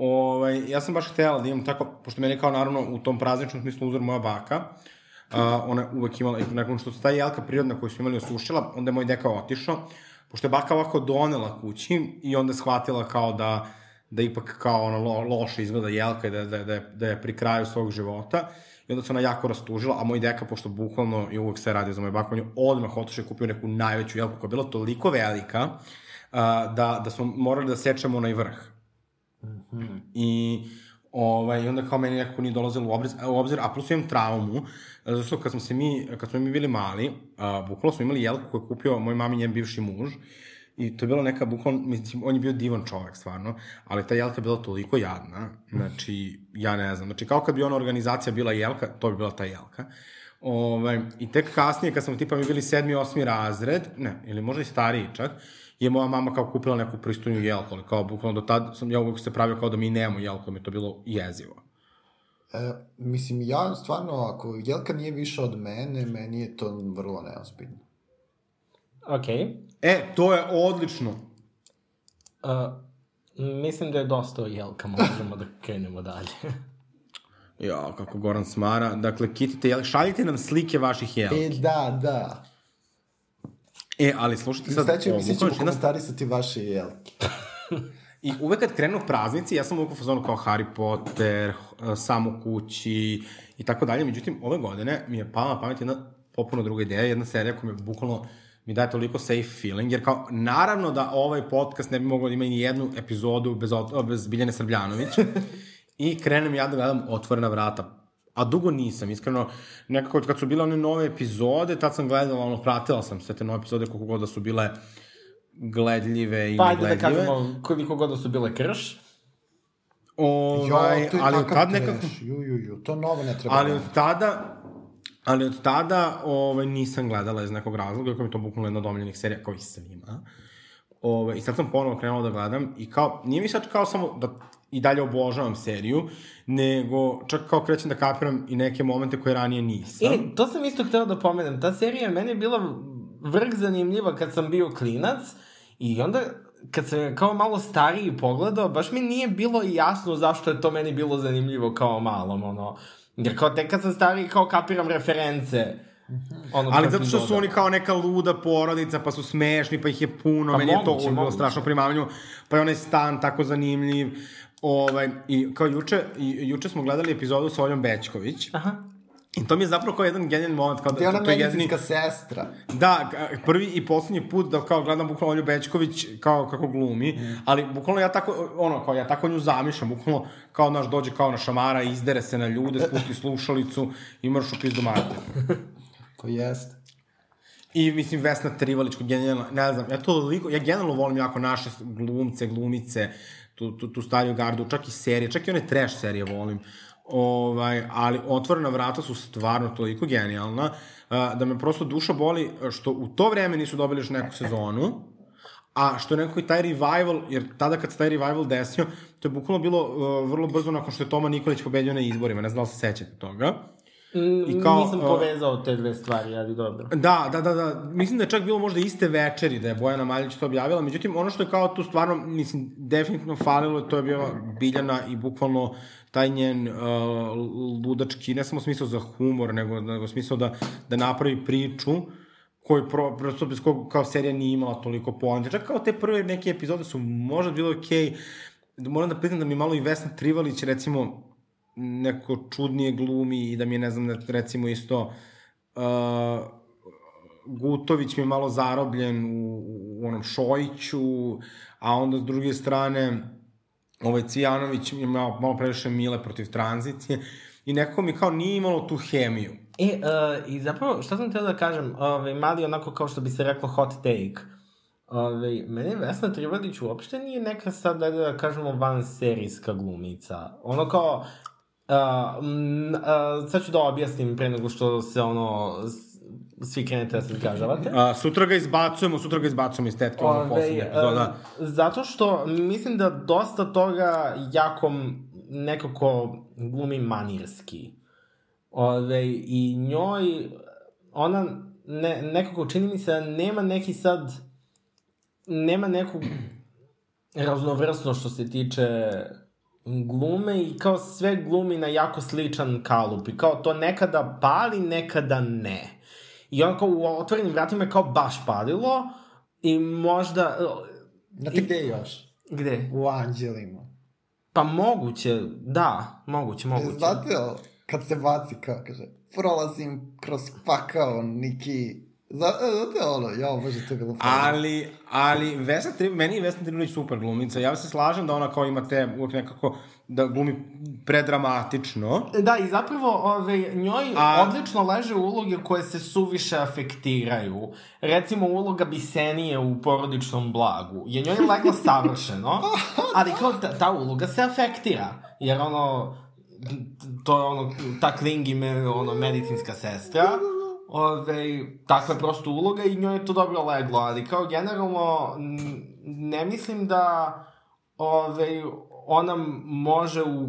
ovaj, ja sam baš htela da imam tako, pošto meni je kao naravno u tom prazničnom smislu uzor moja baka, a, ona je uvek imala, nakon što se ta jelka prirodna koju su imali osušila, onda je moj deka otišao, pošto je baka ovako donela kući i onda je shvatila kao da da ipak kao ono lo, loše izgleda jelka i da, da, da, je, da je pri kraju svog života. I onda se ona jako rastužila, a moj deka, pošto bukvalno i uvek se radi za moj baku, on je odmah otišao i kupio neku najveću jelku koja je bila toliko velika a, da, da smo morali da sečemo onaj vrh. I ovaj, onda kao meni nekako nije dolazilo u obzir, u obzir, a plus imam traumu, zato što kad smo se mi, kad smo mi bili mali, a, bukvalno smo imali jelku koju je kupio moj mami njen bivši muž, I to je bila neka, bukvalno, mislim, on je bio divan čovek, stvarno, ali ta jelka je bila toliko jadna, znači, ja ne znam, znači, kao kad bi ona organizacija bila jelka, to bi bila ta jelka. Ovaj, I tek kasnije, kad smo tipa mi bili sedmi, osmi razred, ne, ili možda i stariji čak, je moja mama kao kupila neku pristojnu jelku, ali kao bukvalno do tad sam ja uvek se pravio kao da mi nemamo jelku, mi je to bilo jezivo. E, mislim, ja stvarno, ako jelka nije više od mene, meni je to vrlo neozbiljno. Okej. Okay. E, to je odlično. Uh, mislim da je dosta o jelka, možemo da krenemo dalje. Ja, kako Goran smara. Dakle, kitite, jel, šaljite nam slike vaših jelki. E, da, da. E, ali slušajte sad, ovo, emisije ćemo bukvalno jedna- komentarisati vaše jelke. [laughs] I uvek kad krenu praznici, ja sam uvek u fazonu kao Harry Potter, Sam u kući i tako dalje. Međutim, ove godine mi je pala na pamet jedna popuno druga ideja, jedna serija koja mi bukvalno mi daje toliko safe feeling, jer kao, naravno da ovaj podcast ne bi mogao da ima ni jednu epizodu bez, bez Biljane Srbljanović, [laughs] i krenem ja da gledam Otvorena vrata. A dugo nisam, iskreno, nekako kad su bile one nove epizode, tad sam gledala, ono, pratila sam sve te nove epizode, koliko god da su bile gledljive i Pa ajde da negledljive. kažemo koliko god da su bile krš. Ovaj, jo, to je ali od tad nekako... Ju, ju, ju, to novo ne treba. Ali od tada... Ali od tada ovaj, nisam gledala iz nekog razloga, kako mi to bukvalno jedna od omiljenih serija, kao i svima. Ove, I sad sam ponovo krenuo da gledam i kao, nije mi sad kao samo da i dalje obožavam seriju, nego čak kao krećem da kapiram i neke momente koje ranije nisam. E, to sam isto hteo da pomenem. Ta serija meni je bila vrh zanimljiva kad sam bio klinac i onda kad sam kao malo stariji pogledao, baš mi nije bilo jasno zašto je to meni bilo zanimljivo kao malom, ono. Jer kao tek kad sam stariji kao kapiram reference. Ono, Ali zato što su oni kao neka luda porodica, pa su smešni, pa ih je puno, Pa meni je to bilo strašno primavljivo, pa je onaj stan tako zanimljiv. Ovaj, I kao juče, i, juče smo gledali epizodu sa Oljom Bećković, Aha. i to mi je zapravo kao jedan genijalni moment, kao Gde je ona da, to je medicinska jedini, sestra. Da, prvi i poslednji put da kao gledam bukvalno Olju Bećković kao kako glumi, mm. ali bukvalno ja tako, ono, kao ja tako nju zamišljam, bukvalno kao naš dođe kao na šamara, izdere se na ljude, spusti slušalicu i mrš u pizdu mater. To [laughs] jeste. I mislim Vesna Trivalić, genijalna, ne znam, ja to toliko, ja generalno volim jako naše glumce, glumice, tu, tu, tu stariju gardu, čak i serije, čak i one trash serije volim. Ovaj, ali otvorena vrata su stvarno toliko genijalna, a, da me prosto duša boli što u to vreme nisu dobili još neku sezonu, a što je neko i taj revival, jer tada kad se taj revival desio, to je bukvalno bilo uh, vrlo brzo nakon što je Toma Nikolić pobedio na izborima, ne znam da li se sećate toga. I I kao, Nisam povezao te dve stvari, ali dobro. Da, da, da, da. Mislim da je čak bilo možda iste večeri da je Bojana Maljić to objavila. Međutim, ono što je kao tu stvarno, mislim, definitivno falilo, to je bila Biljana i bukvalno taj njen uh, ludački, ne samo smisao za humor, nego, nego smisao da, da napravi priču koji pro, prosto bez kog kao serija nije imala toliko poante. Čak kao te prve neke epizode su možda bile okej. Okay. Moram da priznam da mi malo i Vesna Trivalić, recimo, neko čudnije glumi i da mi je, ne znam, recimo isto uh, Gutović mi je malo zarobljen u, u onom Šojiću, a onda s druge strane ovaj Cijanović mi je malo, malo previše mile protiv tranzicije i nekako mi kao nije imalo tu hemiju. E, uh, i zapravo, šta sam teo da kažem, ovaj, mali onako kao što bi se reklo hot take. Ove, meni Vesna Trivadić uopšte nije neka sad, da, da kažemo, van serijska glumica. Ono kao, uh, m, uh, sad ću da objasnim pre nego što se ono, svi krenete da se zgažavate. A, sutra ga izbacujemo, sutra ga izbacujemo iz tetke, ono poslednje epizoda. e, zato što mislim da dosta toga jako nekako glumi manirski. Ove, I njoj, ona ne, nekako čini mi se da nema neki sad, nema neku [clears throat] raznovrsnost što se tiče glume i kao sve glumi na jako sličan kalup i kao to nekada pali, nekada ne. I on kao u otvorenim vratima je kao baš palilo i možda... Znate gde još? Gde? U Anđelima. Pa moguće, da, moguće, moguće. Znate, kad se baci kao, kaže, prolazim kroz pakao, Niki... Zna- e, Znate ono, ja bože, to je bilo fajno. Ali, ali Vesna Tri, meni je Vesna Trivilić super glumica. Ja se slažem da ona kao ima te uvek nekako da glumi predramatično. Da, i zapravo ove, njoj A- A... odlično leže uloge koje se suviše afektiraju. Recimo uloga Bisenije u porodičnom blagu. Je njoj legla savršeno, [laughs] ali kao ta, ta uloga se afektira. Jer ono, to je ono, ta Klingi me, ono, medicinska sestra. Ove, takva je prosto uloga i njoj je to dobro leglo, ali kao generalno ne mislim da ove, ona može u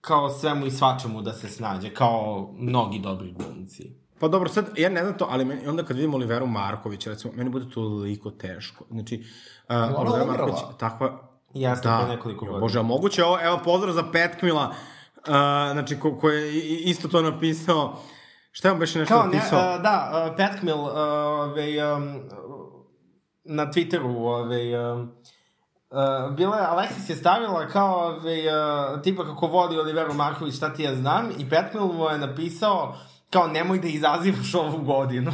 kao svemu i svačemu da se snađe, kao mnogi dobri glumci. Pa dobro, sad, ja ne znam to, ali meni, onda kad vidim Oliveru Marković, recimo, meni bude toliko teško. Znači, uh, Olivera? Marković, takva... Jasno, Da, nekoliko godina. Bože, moguće ovo, evo, pozdrav za Petkmila, uh, znači, ko, ko je isto to napisao, šta je on beše nešto Kao, ne, napisao? uh, da, uh, Petkmil, uh, ove, um, na Twitteru, ove, um, Uh, bila je, Alexis je stavila kao ove, uh, tipa kako voli Oliveru Marković, šta ti ja znam, i Petkmil mu je napisao kao nemoj da izazivaš ovu godinu.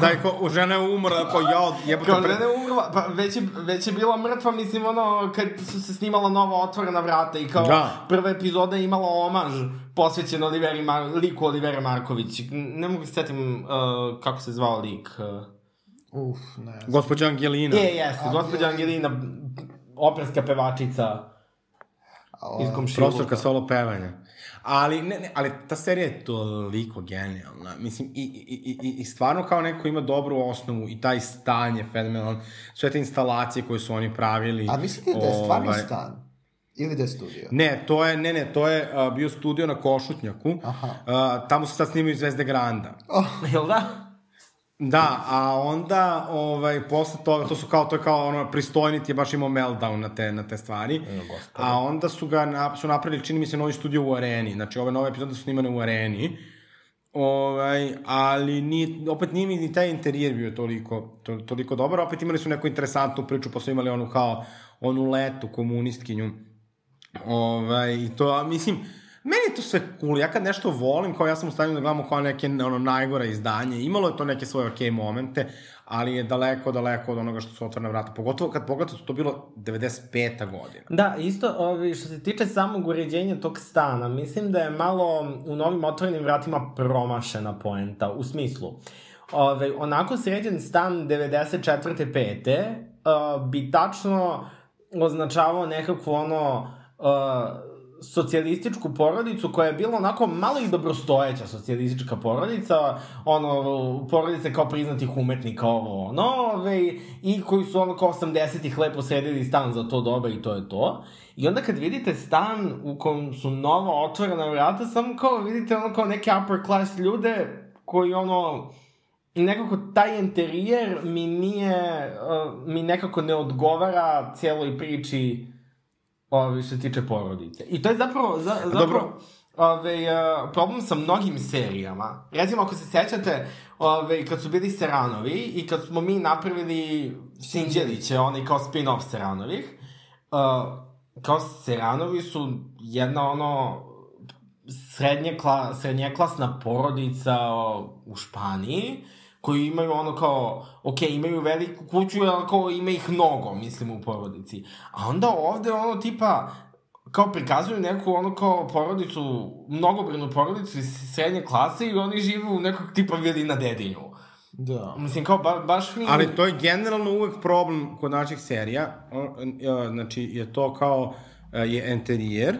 da [laughs] je ko, žena je umrla, kao ja, jebote, Kao pre... žena je umrla, pa već je, već je bila mrtva, mislim, ono, kad su se snimala nova otvorena vrata i kao Da. prva epizoda je imala omaž posvećen Oliveri Mar liku Olivera Marković. Ne mogu se setim uh, kako se zvao lik. Uh. Uf, ne. Gospođa Angelina. Je, jeste, gospođa Angelina, operska pevačica. O, Iz komšiluka. Profesorka solo pevanja. Ali, ne, ne, ali ta serija je toliko genijalna. Mislim, i, i, i, i stvarno kao neko ima dobru osnovu i taj stan je fenomenalan. Sve te instalacije koje su oni pravili. A mislite da je stvarno ovaj, stan? Ili da je studio? Ne, to je, ne, ne, to je uh, bio studio na Košutnjaku. Aha. Uh, tamo se sad snimaju Zvezde Granda. Jel da? Da, a onda, ovaj, posle toga, to su kao, to je kao, ono, pristojnit je baš imao meltdown na te, na te stvari. E. A onda su ga, na, su napravili, čini mi se, novi studio u areni. Znači, ove nove epizode su snimane u areni. Ovaj, ali ni, opet nije mi ni taj interijer bio toliko, to, toliko dobar. Opet imali su neku interesantnu priču, pa su imali onu kao, onu letu komunistkinju. Ovaj, i to, a, mislim, meni je to sve cool. Ja kad nešto volim, kao ja sam u stanju da gledamo kao neke ono, najgore izdanje. Imalo je to neke svoje okej okay momente, ali je daleko, daleko od onoga što su otvorena vrata. Pogotovo kad pogledate, to bilo 95. godina. Da, isto, ovi, što se tiče samog uređenja tog stana, mislim da je malo u novim otvorenim vratima promašena poenta, u smislu. Ove, onako sređen stan 94. 5. Uh, bi tačno označavao nekakvu ono uh, socijalističku porodicu koja je bila onako malo i dobrostojeća socijalistička porodica, ono, porodice kao priznatih umetnika, ovo, ono, ove, i koji su ono kao 80-ih lepo sredili stan za to doba i to je to. I onda kad vidite stan u kom su nova otvorena vrata, samo kao vidite ono kao neke upper class ljude koji ono, nekako taj interijer mi nije, uh, mi nekako ne odgovara cijeloj priči ovi, što se tiče porodice. I to je zapravo, za, zapravo Dobro. Ove, uh, problem sa mnogim serijama. Recimo, ako se sećate, ove, kad su bili Seranovi i kad smo mi napravili Sinđeliće, onaj kao spin-off Seranovih, uh, kao Seranovi su jedna ono srednje kla, srednjeklasna porodica u Španiji, koji imaju ono kao, ok, imaju veliku kuću, ali kao ima ih mnogo, mislim, u porodici. A onda ovde ono tipa, kao prikazuju neku ono kao porodicu, mnogobrinu porodicu iz srednje klase i oni žive u nekog tipa vili na dedinju. Da. Mislim, kao ba, baš mi... Ali to je generalno uvek problem kod naših serija. E, Znači, je to kao e, je interijer.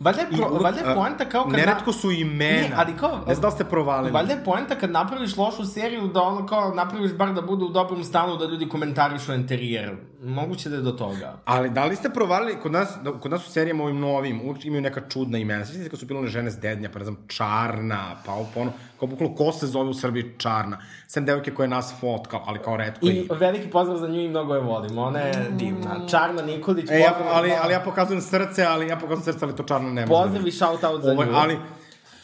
Valjda je, pro, uvek, valjda je poenta kao kad... Neretko su imena. Ne, ali kao... Ne znam da ste provalili. Valjda je poenta kad napraviš lošu seriju da ono kao napraviš bar da bude u dobrom stanu da ljudi komentarišu interijer. Moguće da je do toga. Ali da li ste provalili, kod nas, kod nas u serijama ovim novim, uvijek imaju neka čudna imena. Se kad su bile one žene s dednja, pa ne znam, Čarna, pa ono, kao bukvalno ko se zove u Srbiji Čarna. Sem devojke koje nas fotkao, ali kao redko I i... veliki pozdrav za nju i mnogo je volim. Ona je divna. Čarna Nikolić, E, ja, ali, ali ja pokazujem srce, ali ja pokazujem srce, ali to Čarna nema. pozdrav i shout out za Ovo, nju. ali,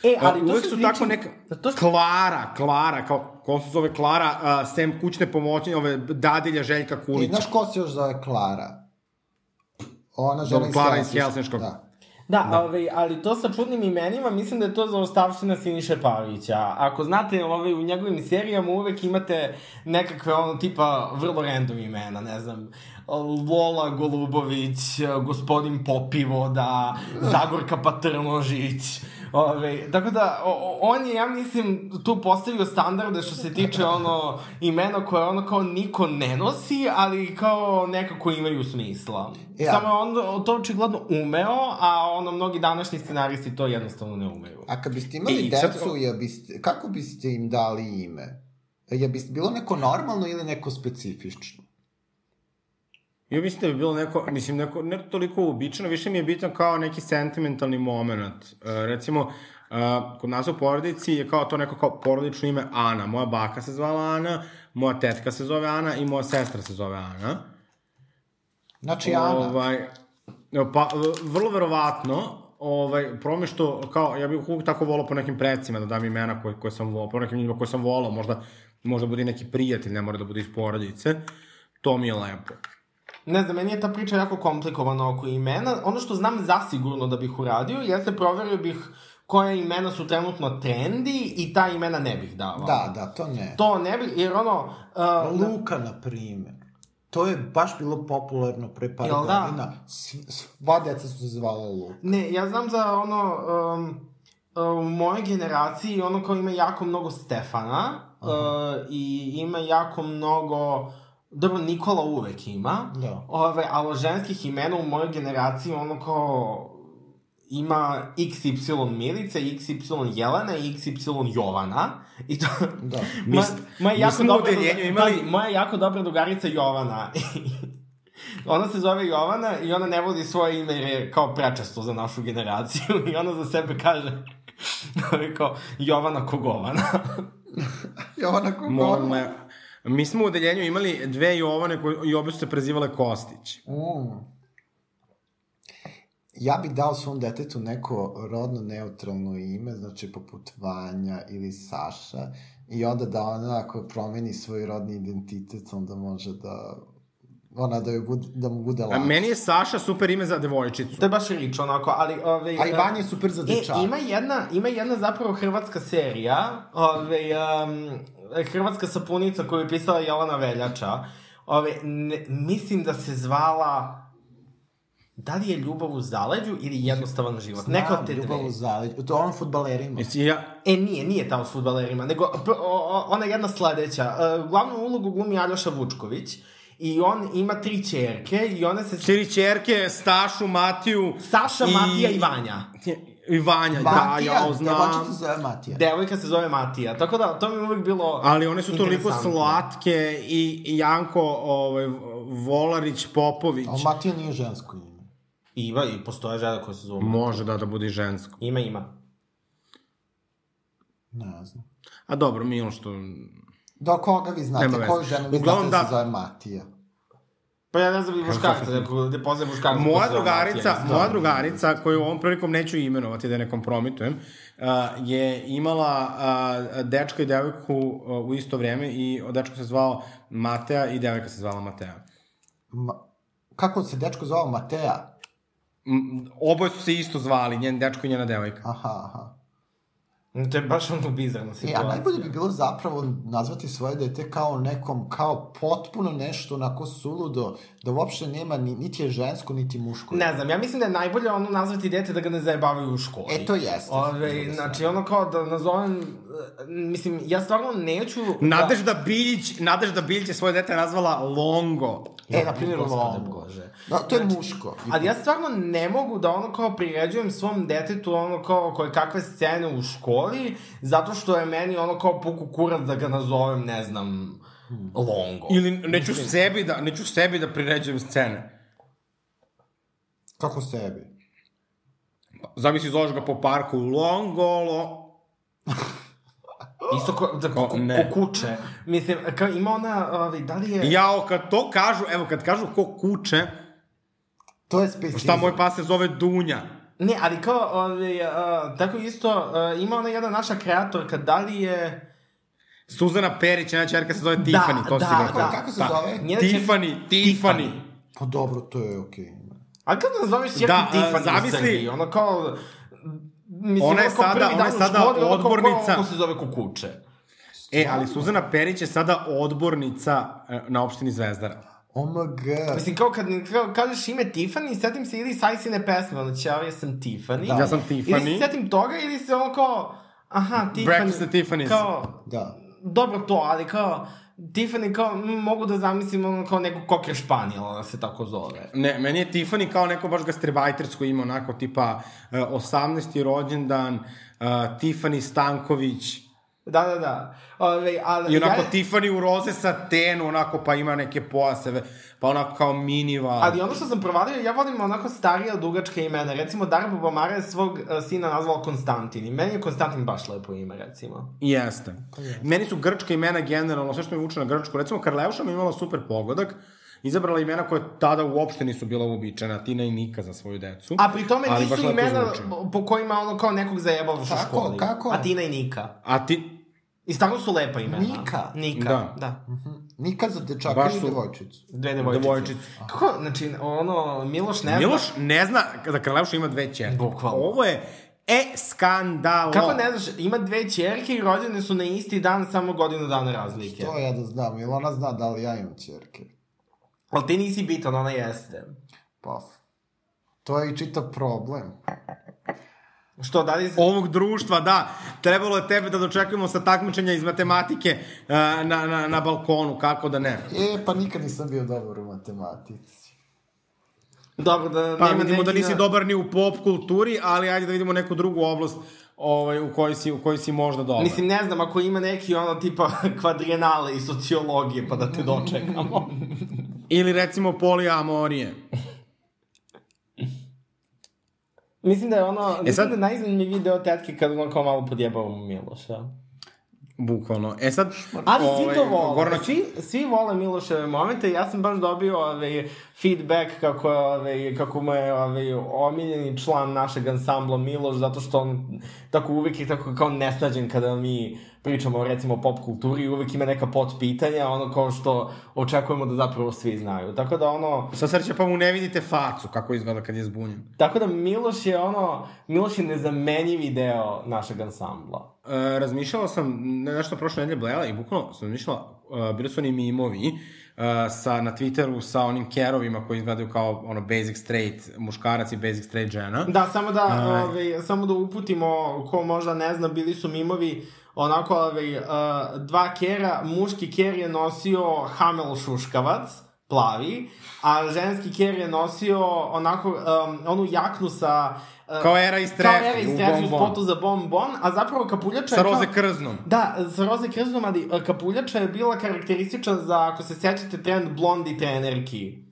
E, ali to uvek su priča- tako neka... To što... Klara, Klara, kao, ko se zove Klara, uh, sem kućne pomoći, ove dadilja Željka I Kulića. znaš ko se još zove Klara? Ona žena Klara iz Helsinškog. Helsinškog. Da. Da, da. Ovaj, ali to sa čudnim imenima, mislim da je to za ostavština Siniše Pavića. Ako znate, ovaj, u njegovim serijama uvek imate nekakve ono tipa vrlo random imena, ne znam, Lola Golubović, gospodin Popivoda, Zagorka Patrnožić, Ove, tako da, o, on je, ja mislim, tu postavio standarde što se tiče ono imena koje ono kao niko ne nosi, ali kao nekako imaju smisla. Ja. Samo je on to očigledno umeo, a ono mnogi današnji scenaristi to jednostavno ne umeju. A kad biste imali I sad- decu, ja biste, kako biste im dali ime? Je biste bilo neko normalno ili neko specifično? Ja mislim da bi bilo neko, mislim, neko, ne toliko uobičajeno, više mi je bitan kao neki sentimentalni moment. Uh, recimo, uh, kod nas u porodici je kao to neko kao porodično ime Ana. Moja baka se zvala Ana, moja tetka se zove Ana i moja sestra se zove Ana. Znači, Ana. Ovaj, pa, vrlo verovatno, ovaj, problem je što, kao, ja bih uvijek tako volao po nekim predcima da dam imena koje, koje sam volao, po nekim ljudima koje sam volao, možda, možda bude i neki prijatelj, ne mora da bude iz porodice. To mi je lepo. Ne znam, meni je ta priča jako komplikovana oko imena. Ono što znam zasigurno da bih uradio, jeste proverio bih koja imena su trenutno trendi i ta imena ne bih davao. Da, da, to ne. To ne bih, jer ono... Uh, Luka, na primer. To je baš bilo popularno pre par Jel da? godina. S- Sva deca su se zvala Luka. Ne, ja znam za ono, um, uh, u mojoj generaciji ono kao ima jako mnogo Stefana uh, i ima jako mnogo Dobro, Nikola uvek ima. Da. Ove, ali ženskih imena u mojoj generaciji ono kao ima XY Milica, XY Jelena i XY Jovana. I to... Da. [laughs] Ma, moja jako dobra imali- moja jako dobra drugarica Jovana. [laughs] ona se zove Jovana i ona ne vodi svoje ime jer je kao prečesto za našu generaciju [laughs] i ona za sebe kaže kao Jovana Kogovana. Jovana Kogona. Moja, mi smo u odeljenju imali dve Jovane koje i obe su se prezivale Kostić. Mm. Ja bih dao svom detetu neko rodno neutralno ime, znači poput Vanja ili Saša, i onda da ona ako promeni svoj rodni identitet, onda može da ona da, joj bude, da mu bude A lakše. meni je Saša super ime za devojčicu. To je baš rič, onako, ali... Ove, A i Vanja je super za dečaka. E, ima jedna, ima jedna zapravo hrvatska serija, ove, um, hrvatska sapunica koju je pisala Jelena Veljača. Ove, ne, mislim da se zvala... Da li je ljubav u zaleđu ili jednostavan život? Znam, Neka od te ljubav dve. u zaleđu. To je on futbalerima. Jesi ja, E, nije, nije ta o futbalerima, nego p- o, o, ona jedna sledeća. Uh, glavnu ulogu glumi Aljoša Vučković i on ima tri čerke i one se... čiri čerke, Stašu, Matiju... Saša, Matija i Vanja. I Vanja, Matija, da, ja znam. devojčica se zove Matija. Devojka se zove Matija, tako da to mi je uvek bilo Ali one su toliko slatke i i Janko ovaj, Volarić Popović. A Matija nije žensko ime. Ima i postoje žena koja se zove Može da, da bude žensko. Ima, ima. Ne znam. A dobro, Milo što... Do koga vi znate? Koju ženu vi Uglavnom, znate da se da. zove Matija? Pa ja ne znam i muškarca, neko, da poznaje muškarca. Moja drugarica, moja drugarica, koju ovom prilikom neću imenovati da ne kompromitujem, uh, je imala uh, dečka i devojku uh, u isto vreme i dečko se zvao Matea i devojka se zvala Matea. Ma, kako se dečko zvao Mateja? M, oboje su se isto zvali, njen dečko i njena devojka. Aha, aha. To je baš ono bizarna E, situacija. a najbolje bi bilo zapravo nazvati svoje dete kao nekom, kao potpuno nešto onako suludo, da uopšte nema, ni, niti je žensko, niti muško. Ne znam, ja mislim da je najbolje ono nazvati dete da ga ne zajebavaju u školi. E, to jeste. Ove, znači, ono kao da nazovem, e, mislim, ja stvarno neću... Nadežda Biljić, Nadežda Biljić je svoje dete nazvala Longo. E, na primjer, Longo. Bože. Da, to je muško. Ali ja stvarno ne mogu da ono kao priređujem svom detetu ono kao koje kakve scene u školi, zato što je meni ono kao puku kurac da ga nazovem, ne znam, Longo. Ili neću sebi da, neću sebi da priređujem scene. Kako sebi? Zamisli, zoveš ga po parku, Longo, lo... [laughs] Isto ko, da, ko, ko, ko kuće. Mislim, kao ima ona, ovaj, da li je... Jao, kad to kažu, evo, kad kažu ko kuće, To je specizam. šta moj pas se zove Dunja. Ne, ali kao, ovaj, uh, tako isto, uh, ima ona jedna naša kreatorka, da li je... Suzana Perić, jedna čerka se zove Tiffany, to da, si sigurno. da. Kako se Da. zove? Njena će- Tiffany, Tiffany. Pa dobro, to je okej. A kako nazoveš čerku Da, da, Tiffany zamisli- u Srbiji? Ono kao... Mislim, Ona je ono kao sada- ona je sada školi, ono kao, odbornica. Ko, ko se zove kukuče. E, ali Suzana Perić je sada odbornica e, na opštini Zvezdara. OMG. Mislim, kao kad kao, kažeš ime Tiffany, setim se ili Sajsine pesme, ono će, ja sam Tiffany. Da. Ja sam Ili Tiffany. se setim toga, ili se ono kao, aha, Tiffany. Breakfast at Tiffany's. Kao, Da. Dobro to, ali kao, Tiffany kao, m, mogu da zamislim ono kao neku koker španijela, da se tako zove. Ne, meni je Tiffany kao neko baš gastrebajtersko ime, onako tipa e, 18. rođendan, e, Tiffany Stanković, Da, da, da. Ove, ali, i onako ja, Tiffany u roze satenu, onako pa ima neke pojaseve, pa onako kao minival. Ali ono što sam provalio, ja volim onako starija dugačka imena. Recimo, Dara Bubamara je svog uh, sina nazvala Konstantin. I meni je Konstantin baš lepo ime, recimo. Jeste. Meni su grčka imena generalno, sve što mi vuče na grčku. Recimo, Karleuša mi imala super pogodak, izabrala imena koje tada uopšte nisu bila uobičajena, Tina i Nika za svoju decu. A pri tome nisu imena po kojima ono kao nekog zajebavaš u Kako? školi. Kako? A Tina i Nika. A ti, I stvarno su lepa imena. Nika? Nika, Da. da. Nika za dečaka Baš ili su- devojčicu? Dve devojčice. Devojčice. Kako, znači, ono, Miloš ne zna... Miloš ne zna da Karleuša ima dve čerke. Bukvalno. Ovo je e skandalo. Kako ne znaš, ima dve čerke i rođene su na isti dan, samo godinu dana razlike. To ja da znam, ili ona zna da li ja imam čerke. Ali ti nisi bitan, ona jeste. Pa, to je i čitav problem. Što, da li... ovog društva, da, trebalo je tebe da dočekujemo sa takmičenja iz matematike uh, na, na, na balkonu, kako da ne. E, pa nikad nisam bio dobar u matematici. Dobro, da Pa vidimo da nisi na- dobar ni u pop kulturi, ali ajde da vidimo neku drugu oblast ovaj, u kojoj si, u kojoj si možda dobar. Mislim, ne znam, ako ima neki ono tipa [laughs] kvadrijenale i sociologije, pa da te dočekamo. Ili recimo poliamorije. Mislim da je ono, mislim sad- da je najzanimljiviji deo tetke kada ono kao malo podjebavamo Miloša. Bukvalno. E sad, Ali svi ovaj, to vole, Gorana, svi, svi vole Miloševe momente, ja sam baš dobio ovaj, feedback kako, je, ovaj, kako mu je ovaj, omiljeni član našeg ansambla Miloš, zato što on tako uvek je tako kao nesnađen kada mi pričamo recimo o pop kulturi i uvek ima neka pot pitanja, ono kao što očekujemo da zapravo svi znaju. Tako da ono, Sa sreće pa mu ne vidite facu kako izgleda kad je zbunjen. tako da Miloš je ono, Miloš je nezamenjivi deo našeg ansambla. E, razmišljala sam, ne, nešto prošle nedelje blela i bukvalno sam razmišljala, e, bili su oni mimovi e, sa, na Twitteru sa onim kerovima koji izgledaju kao ono basic straight muškarac i basic straight žena. Da, samo da, Aj. ovaj, samo da uputimo, ko možda ne zna, bili su mimovi, onako, ovaj, uh, dva kera, muški ker je nosio hamel šuškavac, plavi, a ženski ker je nosio onako, um, onu jaknu sa... Uh, Kao era iz Kao Trefi, era iz Trefi u spotu za bonbon, a zapravo kapuljača Sa je kao- roze krznom. Da, sa roze krznom, ali uh, kapuljača je bila karakteristična za, ako se sećate, trend blondi trenerki.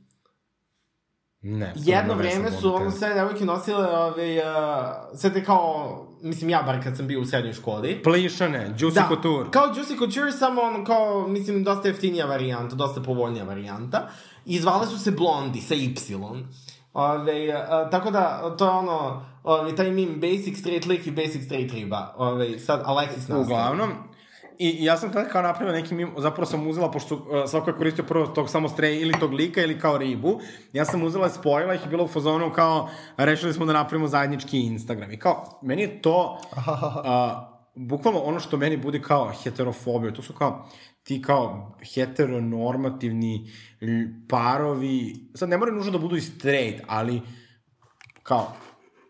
Ne. Jedno vreme su ono sve devojke nosile ove, uh, sve te kao, mislim ja bar kad sam bio u srednjoj školi. Plišane, Juicy Da, Couture. kao Juicy Couture, samo ono kao, mislim, dosta jeftinija varijanta, dosta povoljnija varijanta. I zvale su se Blondi, sa Y. Ove, uh, tako da, to je ono, ove, taj meme Basic Straight Lick i Basic Straight Riba. Ove, sad, Alexis nastavi. Uglavnom, I ja sam tada kao napravio neki mim, zapravo sam uzela, pošto uh, svako je koristio prvo tog samo strej ili tog lika ili kao ribu, ja sam uzela, spojila ih i bila u fazonu kao, rešili smo da napravimo zajednički Instagram. I kao, meni je to, [laughs] uh, bukvalno ono što meni bude kao heterofobija, to su kao ti kao heteronormativni parovi, sad ne moraju nužno da budu i straight, ali kao,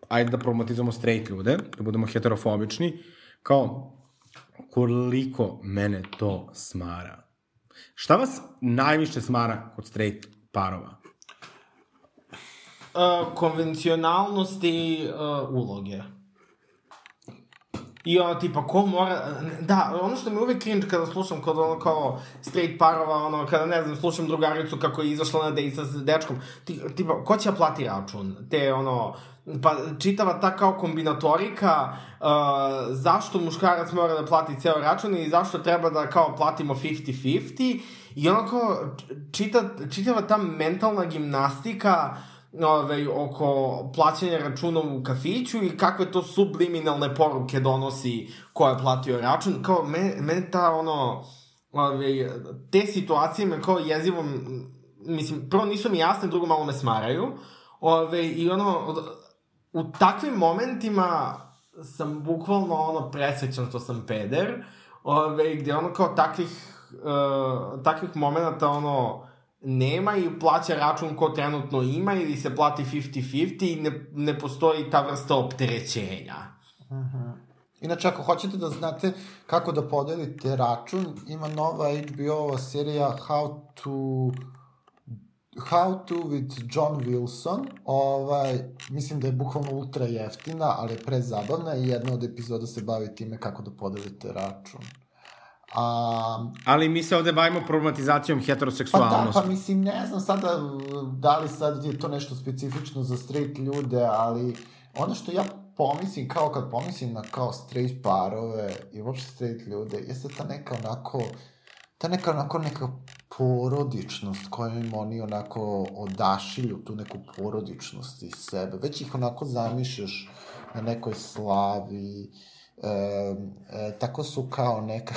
ajde da problematizujemo straight ljude, da budemo heterofobični, kao, koliko mene to smara. Šta vas najviše smara kod straight parova? Uh, konvencionalnosti uh, uloge. I ono, tipa, ko mora... Da, ono što mi uvek cringe kada slušam kod ono kao straight parova, ono, kada, ne znam, slušam drugaricu kako je izašla na dejt sa dečkom, ti, tipa, ko će da plati račun? Te, ono, pa čitava ta kao kombinatorika, uh, zašto muškarac mora da plati ceo račun i zašto treba da kao platimo 50-50 i ono kao čita, čitava ta mentalna gimnastika ovaj, oko plaćanja računa u kafiću i kakve to subliminalne poruke donosi ko je platio račun. Kao, me, mene ta, ono, ovaj, te situacije me kao jezivo, m, mislim, prvo nisu mi jasne, drugo malo me smaraju. Ove, I ono, u takvim momentima sam bukvalno ono presrećan što sam peder, ove, gde ono kao takvih, uh, takvih momenta ono, nema i plaća račun ko trenutno ima ili se plati 50-50 i ne, ne postoji ta vrsta opterećenja. Inače, ako hoćete da znate kako da podelite račun, ima nova HBO serija How to How to with John Wilson. Ovaj, mislim da je bukvalno ultra jeftina, ali je prezabavna i jedna od epizoda se bavi time kako da podelite račun. A, Ali mi se ovde bavimo problematizacijom pa da, heteroseksualnosti. pa mislim, ne znam sada da li sad je to nešto specifično za straight ljude, ali ono što ja pomislim, kao kad pomislim na kao straight parove i uopšte straight ljude, jeste ta neka onako, ta neka onako neka porodičnost kojom oni onako odašilju tu neku porodičnost iz sebe. Već ih onako zamišljaš na nekoj slavi, e, e, tako su kao neka...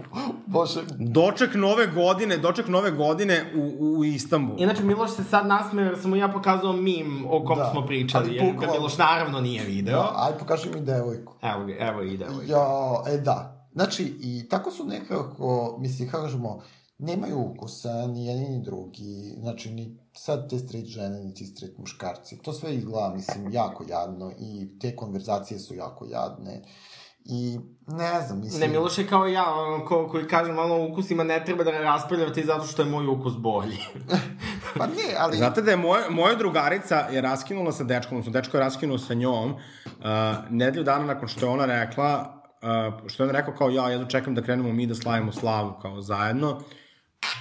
[laughs] Bože, Doček nove godine, doček nove godine u, u Istanbulu. Inače, Miloš se sad nasmeo jer sam mu ja pokazao mim o kom Da, smo pričali, ali jer ga Miloš naravno nije video. da, aj pokaži mi devojku. Evo, evo i ide. Ja, e da. Znači, i tako su nekako, mislim, kako kažemo, nemaju ukusa, ni jedni ni drugi, znači ni sad te straight žene, ni ti straight muškarci. To sve izgleda, mislim, jako jadno i te konverzacije su jako jadne. I ne znam, mislim... Ne, Miloš je kao ja, ono, ko, koji kažem, ono, ukusima ne treba da raspravljati zato što je moj ukus bolji. [laughs] pa ne, ali... Znate da je moja, moja drugarica je raskinula sa dečkom, odnosno dečko je raskinuo sa njom, uh, nedelju dana nakon što je ona rekla, uh, što je ona rekao kao ja, jedno čekam da krenemo mi da slavimo slavu kao zajedno,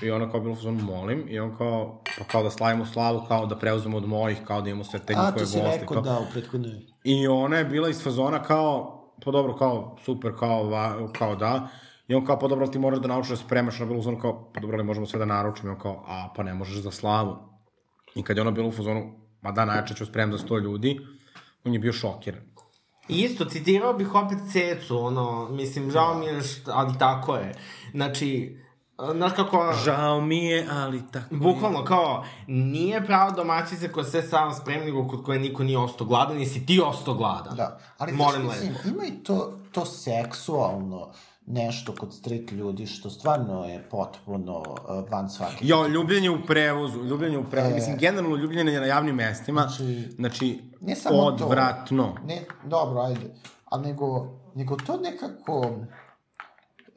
I ona kao bilo fazonu molim i on kao, pa kao da slavimo slavu, kao da preuzmemo od mojih, kao da imamo sve te njihove goste. A, to si rekao, kao... da, u prethodnoj. I ona je bila iz fazona kao, pa dobro, kao, super, kao, va, kao da. I on kao, pa dobro, ti moraš da naučiš da spremaš na bilo fazonu, kao, pa dobro, ali možemo sve da naručimo. I on kao, a, pa ne možeš za slavu. I kad je ona bila u fazonu, ma da, najče ću spremam za sto ljudi, on je bio šokiran. Isto, citirao bih opet Cecu, ono, mislim, žao mi je, ali tako je. Znači, Znaš kako... Žao mi je, ali tako Bukvalno, je. kao, nije pravo domaćice koja sve sam spremni, kod koje niko nije ostao gladan, nisi ti ostao gladan. Da, ali Molim znaš, mislim, ima i to, to seksualno nešto kod straight ljudi što stvarno je potpuno uh, van svake. Jo, ljubljenje u prevozu, ljubljenje u prevozu, e, mislim, generalno ljubljenje na javnim mestima, znači, znači ne samo odvratno. To, ne, dobro, ajde, a nego, nego to nekako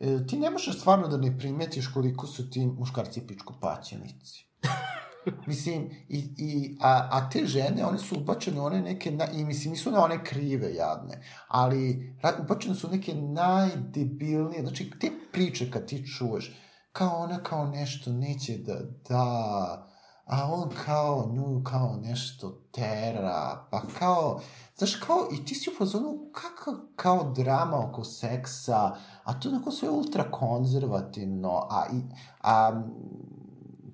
e, ti ne možeš stvarno da ne primetiš koliko su ti muškarci pičko paćenici. [laughs] mislim, i, i, a, a te žene, one su ubačene one neke, na, i mislim, nisu na one krive jadne, ali ubačene su neke najdebilnije, znači, te priče kad ti čuješ, kao ona kao nešto neće da da, a on kao nju kao nešto tera, pa kao, znaš, kao, i ti si u fazonu, kako, kao drama oko seksa, a to je neko sve ultra konzervativno, a, i, a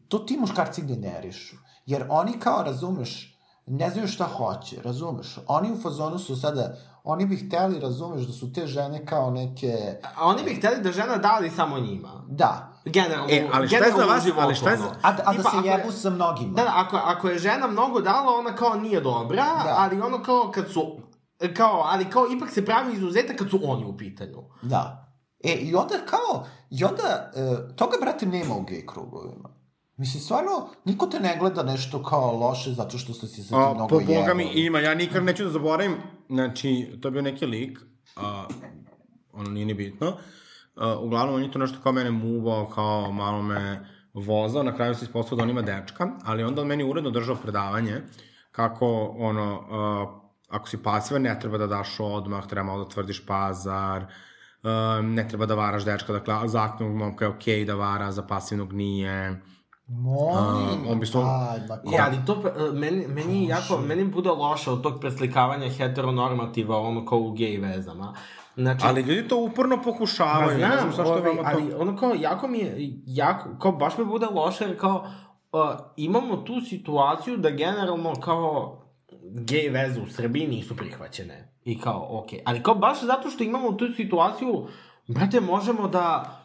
to ti muškarci generišu. Jer oni kao, razumeš, ne znaju šta hoće, razumeš? Oni u fazonu su sada, oni bi hteli, razumeš, da su te žene kao neke... A oni bi hteli da žena dali samo njima. Da. Generalno, e, ali šta je za vas, ali šta je za... A, a da se jebu sa mnogima. Da, da, ako, ako je žena mnogo dala, ona kao nije dobra, da. ali ono kao kad su kao, ali kao ipak se pravi izuzetak kad su oni u pitanju. Da. E, i onda kao, i onda, e, toga, brate, nema u gej krugovima. Mislim, stvarno, niko te ne gleda nešto kao loše zato što ste si sa ti mnogo jebali. Po Boga mi ima, ja nikad neću da zaboravim, znači, to je bio neki lik, a, ono nije ni bitno, a, uglavnom on je to nešto kao mene muvao, kao malo me vozao, na kraju se ispostavio da on ima dečka, ali onda on meni uredno držao predavanje, kako, ono, a, ako si pasivan, ne treba da daš odmah, treba malo da tvrdiš pazar, um, ne treba da varaš dečka, dakle, za aktivnog momka je okej okay da vara, za pasivnog nije, Molim, on bi sto... ajde, Ja, ali to, meni, meni, jako, meni bude loše od tog preslikavanja heteronormativa, ono kao u gej vezama. Znači, ali ljudi to uporno pokušavaju. znam, ne znam ovaj, to... ali ono kao, jako mi je, jako, kao baš mi bude loše, jer kao, uh, imamo tu situaciju da generalno kao gej veze u Srbiji nisu prihvaćene. I kao, okej. Okay. Ali kao baš zato što imamo tu situaciju, brate, možemo da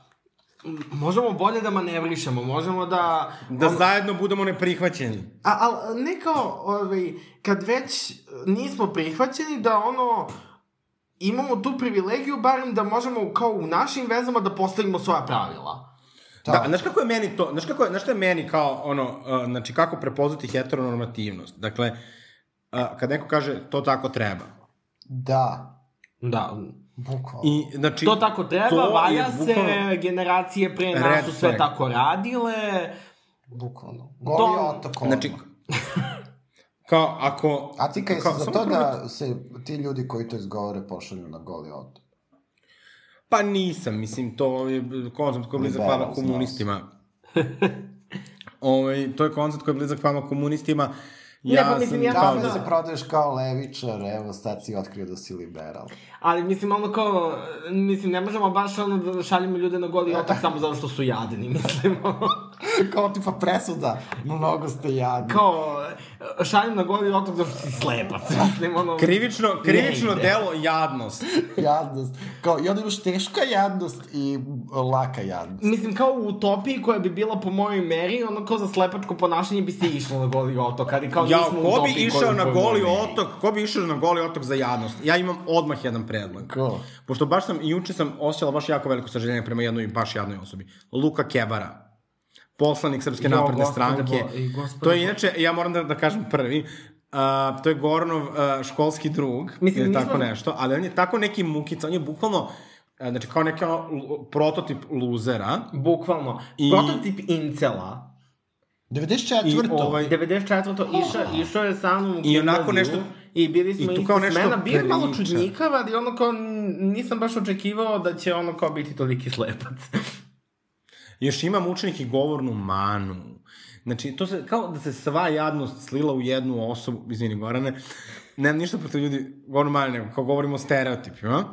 možemo bolje da manevrišemo, možemo da... Da on... zajedno budemo neprihvaćeni. A, a ne kao, ovaj, kad već nismo prihvaćeni, da ono, imamo tu privilegiju, barem da možemo kao u našim vezama da postavimo svoja pravila. Da, da znaš kako je meni to, znaš kako je, znaš što je meni kao ono, uh, znači kako prepoznati heteronormativnost. Dakle, uh, kad neko kaže to tako treba. Da. Da, Bukvalno. I, znači, to tako treba, to valja bukvalno... se, generacije pre nas su sve tako radile. Bukvalno. Goli to... otok. Znači, kao ako... A ti kaj za to da se ti ljudi koji to izgovore pošalju na goli otok? Pa nisam, mislim, to je koncept koji je blizak vama komunistima. Ove, ovaj, to je koncept koji je blizak vama komunistima. Ja ne, pa mislim, ja kao da se prodaješ kao levičar, evo sad si otkrio da si liberal. Ali mislim, ono kao, mislim, ne možemo baš ono da šaljemo ljude na goli otak [laughs] samo zato što su jadni, mislim. [laughs] kao tipa presuda, mnogo ste jadni. Kao, šaljem na goli otak zato što si slepac, [laughs] mislim, ono... Krivično, krivično delo jadnost. [laughs] jadnost. Kao, i onda imaš teška jadnost i laka jadnost. Mislim, kao u utopiji koja bi bila po mojoj meri, ono kao za slepačko ponašanje bi se išlo na goli otok, ali kao ja, ko bi išao na goli otok, ko bi išao na goli otok za jadnost? Ja imam odmah jedan predlog. Ko? Pošto baš sam, i juče sam osjećala baš jako veliko sažaljenje prema jednoj baš jadnoj osobi. Luka Kebara. Poslanik Srpske napredne stranke. bo- To je inače, ja moram da, da kažem prvi, Uh, to je Goranov uh, školski drug, Mislim, ili tako smo- nešto, ali on je tako neki mukica, on je bukvalno, uh, znači kao neki ono, prototip luzera. Bukvalno. I- Prototip incela. 94. I ovaj- 94. išao, išao je sa mnom u I onako nešto- I bili smo i tu kao nešto smena. Bio je malo čudnjikav, ali ono kao nisam baš očekivao da će ono kao biti toliki slepac. Još imam učenik i govornu manu. Znači, to se, kao da se sva jadnost slila u jednu osobu, izvini Gorane, nemam ništa protiv ljudi, govornu manu, nego kao govorimo o stereotipima.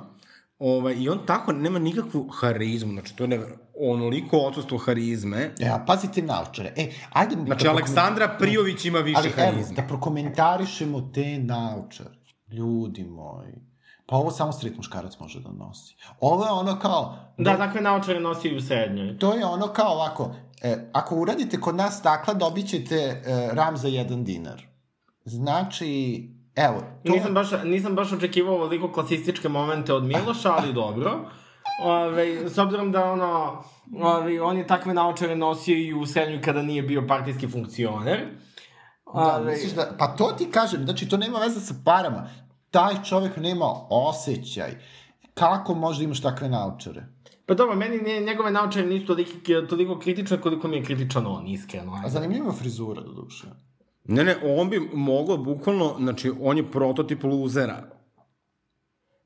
Ovaj, I on tako nema nikakvu harizmu, znači to je ne, onoliko odsustvo harizme. E, a pazite naučare. E, ajde... Znači, da Aleksandra Prijović ima više Ali evo, harizme. da prokomentarišemo te naučare. Ljudi moji. Pa ovo samo strit muškarac može da nosi. Ovo je ono kao... Da, takve naočare nosi i u srednjoj. To je ono kao ovako, e, ako uradite kod nas stakla, dobit ćete e, ram za jedan dinar. Znači, evo, to... Nisam baš, nisam baš očekivao ovoliko klasističke momente od Miloša, ali [laughs] dobro. Ove, s obzirom da ono, ove, on je takve naočare nosio i u srednjoj kada nije bio partijski funkcioner. Da, misliš da, pa to ti kažem, znači to nema veze sa parama. Taj čovek nema osjećaj. Kako možda imaš takve naučare? Pa dobro, meni nije, njegove naočare nisu toliko, toliko kritične koliko mi je kritičan on, iskreno. A ajde. zanimljiva frizura, do duše. Ne, ne, on bi mogao bukvalno, znači, on je prototip luzera.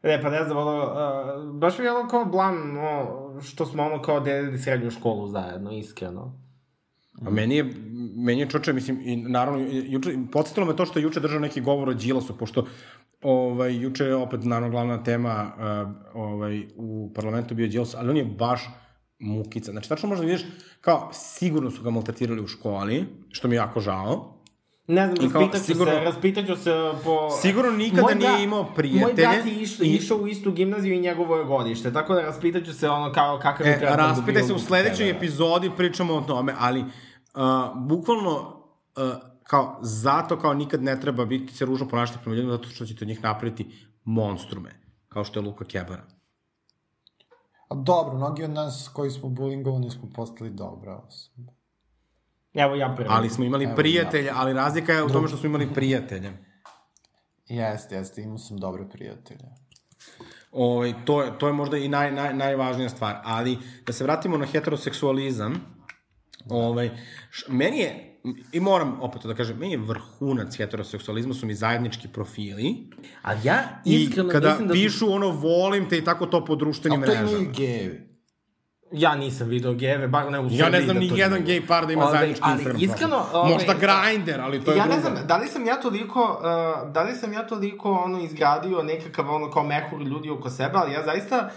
Ne, pa ne znam, ono, uh, baš mi je ono kao blam, no, što smo ono kao delili srednju školu zajedno, iskreno. A meni je, meni je čoče, mislim, i naravno, juče, podsjetilo me to što je juče držao neki govor o Đilasu, pošto ovaj, juče je opet, naravno, glavna tema uh, ovaj, u parlamentu bio Đilas, ali on je baš mukica. Znači, tačno možda vidiš, kao, sigurno su ga maltretirali u školi, što mi je jako žao. Ne znam, kao, raspitaću sigurno- se, raspitaću se po... Sigurno nikada Moj nije imao prijatelje. Moj brat je išao, i- išao u istu gimnaziju i njegovo je godište, tako da raspitaću se ono kao kakav je E, tretman raspitaj se u sledećoj epizodi, pričamo o tome, ali uh, bukvalno uh, kao zato kao nikad ne treba biti se ružno ponašati prema ljudima zato što ćete od njih napraviti monstrume, kao što je Luka Kebara. A dobro, mnogi od nas koji smo bulingovani smo postali dobra osoba. Evo ja prvi. Ali smo imali Evo, prijatelje, ali razlika je u tome što smo imali prijatelje. Jeste, jeste, imao sam dobre prijatelje. Ovaj, to, je, to je možda i naj, naj, najvažnija stvar. Ali da se vratimo na heteroseksualizam, ovaj, š, meni je, i moram opet to da kažem, meni je vrhunac heteroseksualizma su mi zajednički profili. Ali ja I iskreno kada mislim da... pišu ono volim te i tako to po društvenim A to mrežama. imaju gejevi. Ja nisam video gejeve, bar ne u Srbiji. Ja ne znam da ni jedan gej par da ima Ovaj, zajednički ali Instagram iskreno, ovaj, Možda Grindr, ali to je ja drugo. ne znam, da li sam ja toliko, uh, da li sam ja toliko ono izgradio nekakav ono kao mehur ljudi oko sebe, ali ja zaista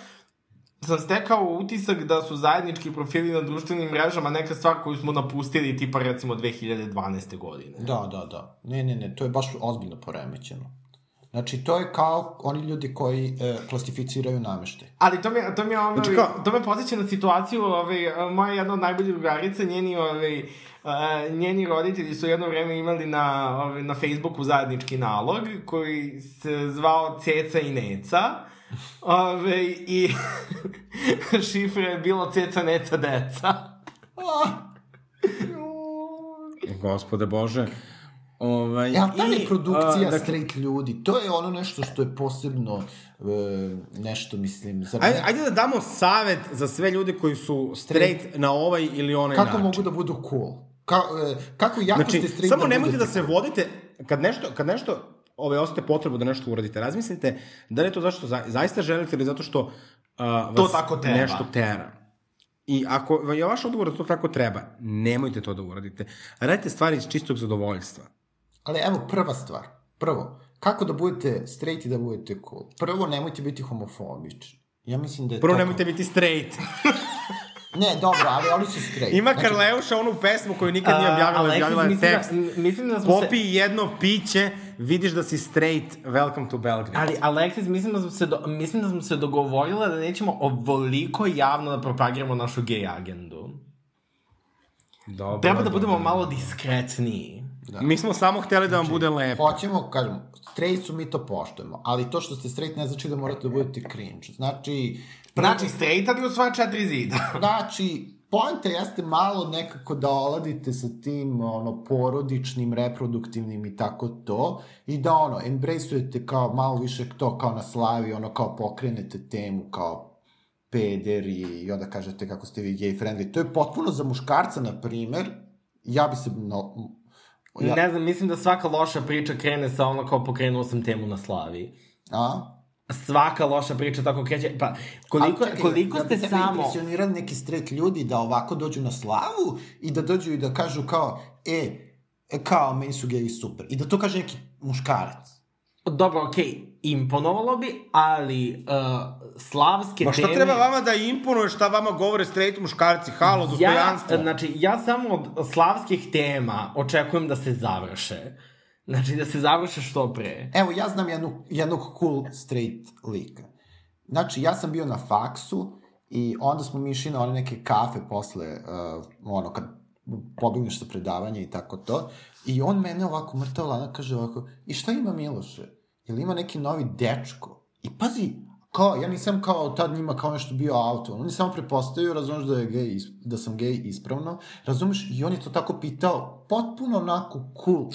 sam stekao utisak da su zajednički profili na društvenim mrežama neka stvar koju smo napustili tipa recimo 2012. godine. Da, da, da. Ne, ne, ne, to je baš ozbiljno poremećeno. Znači, to je kao oni ljudi koji e, klasificiraju nameštaj. Ali to mi, to mi ono, Znači kao- to me podsjeća na situaciju, ovaj, moja jedna od najboljih drugarica, njeni, ovaj, uh, njeni roditelji su jedno vreme imali na, ovaj, na Facebooku zajednički nalog koji se zvao Ceca i Neca. Ove, I [laughs] šifra je bilo Ceca, Neca, Deca. [laughs] Gospode Bože. Ovaj, E, ali ta i, reprodukcija a, dakle, straight ljudi, to je ono nešto što je posebno e, nešto, mislim, za Ajde, ajde da damo savet za sve ljude koji su straight na ovaj ili onaj kako način. mogu da budu cool? Ka, e, kako jako ste Znači, straight samo da nemojte da se vodite, kad nešto, kad nešto ove, osete potrebu da nešto uradite, razmislite da li je to zato što za, zaista želite ili zato što uh, vas To tako tera. nešto tera. I ako je vaš odgovor da to tako treba, nemojte to da uradite. Radite stvari iz čistog zadovoljstva. Ali evo, prva stvar. Prvo, kako da budete straight i da budete cool? Prvo, nemojte biti homofobični. Ja mislim da je Prvo to... nemojte biti straight. [laughs] Ne, dobro, ali oni su straight. Ima Znači, Karleuša onu pesmu koju nikad nije objavila, objavila je mislim da- tekst. m- mislim da smo se- Popi jedno piće, vidiš da si straight, welcome to Belgrade. Ali, Aleksis, mislim da smo se, do, mislim da smo se dogovorila da nećemo ovoliko javno da propagiramo našu gej agendu. Dobro, Treba da dobro. budemo malo diskretniji. Da. Mi smo samo hteli da vam Znači, bude lepo. Hoćemo, kažemo, straight su mi to poštujemo, ali to što ste straight ne znači da morate da budete cringe. Znači, prvo- Znači, straight, ali u sva četiri zida. Znači, poenta jeste malo nekako da oladite sa tim ono, porodičnim, reproduktivnim i tako to, i da ono, embraceujete kao malo više to kao na slavi, ono kao pokrenete temu kao peder i, i onda kažete kako ste vi gay friendly. To je potpuno za muškarca, na primer, ja bi se... No, ja... Ne znam, mislim da svaka loša priča krene sa ono kao pokrenuo sam temu na slavi. A? Svaka loša priča tako kreće. Pa, koliko, čekaj, koliko ste ja samo... impresionirali neki straight ljudi da ovako dođu na slavu i da dođu i da kažu kao, e, e kao, meni su geji super. I da to kaže neki muškarac. Dobro, okej, okay, imponovalo bi, ali uh, slavske Ma šta teme... treba vama da imponuje šta vama govore straight muškarci? Halo, dostojanstvo. Ja, znači, ja samo od slavskih tema očekujem da se završe. Znači, da se završe što pre. Evo, ja znam jednu, jednog cool straight lika. Znači, ja sam bio na faksu i onda smo mi išli na one neke kafe posle, uh, ono, kad pobigneš sa predavanja i tako to. I on mene ovako mrtav lana kaže ovako, i šta ima Miloše? Jel ima neki novi dečko? I pazi, kao, ja nisam kao tad njima kao nešto bio auto, on je samo prepostavio, razumeš da, je gej, da sam gej ispravno, razumeš, i on je to tako pitao, potpuno onako cool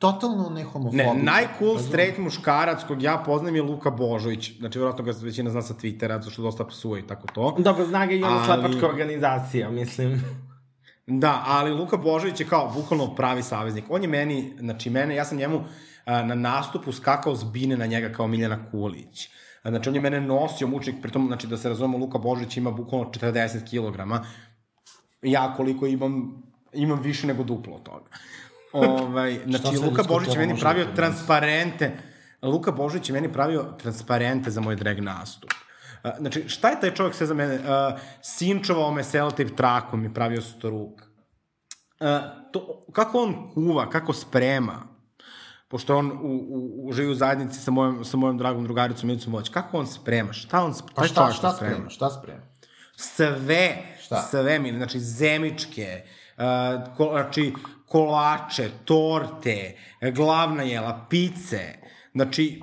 totalno ne homofobično. Ne, najcool straight muškarac kog ja poznam je Luka Božović. Znači, vjerojatno ga većina zna sa Twittera, zato što dosta psuje i tako to. Dobro, zna ga i ona ali... slepačka organizacija, mislim. [laughs] Da, ali Luka Božović je kao bukvalno pravi saveznik. On je meni, znači mene, ja sam njemu a, na nastupu skakao zbine na njega kao Miljana Kulić. Znači, on je mene nosio mučnik, pritom, znači, da se razumemo, Luka Božović ima bukvalno 40 kg. Ja koliko imam, imam više nego duplo od toga. Ovaj, znači, Luka Božić je meni pravio da transparente. Luka Božić je meni pravio transparente za moj drag nastup. Znači, šta je taj čovjek sve za mene? Uh, sinčovao me selotip trakom i pravio struk. Uh, to, kako on kuva, kako sprema, pošto on u, u, u živi u zajednici sa mojom, sa mojom dragom drugaricom Milicom Voć, kako on sprema? Šta on sprema? Pa šta, šta sprema? Šta sprema? Sve, šta? sve mi, znači zemičke, uh, ko, znači kolače, torte, glavna jela, pice. Znači,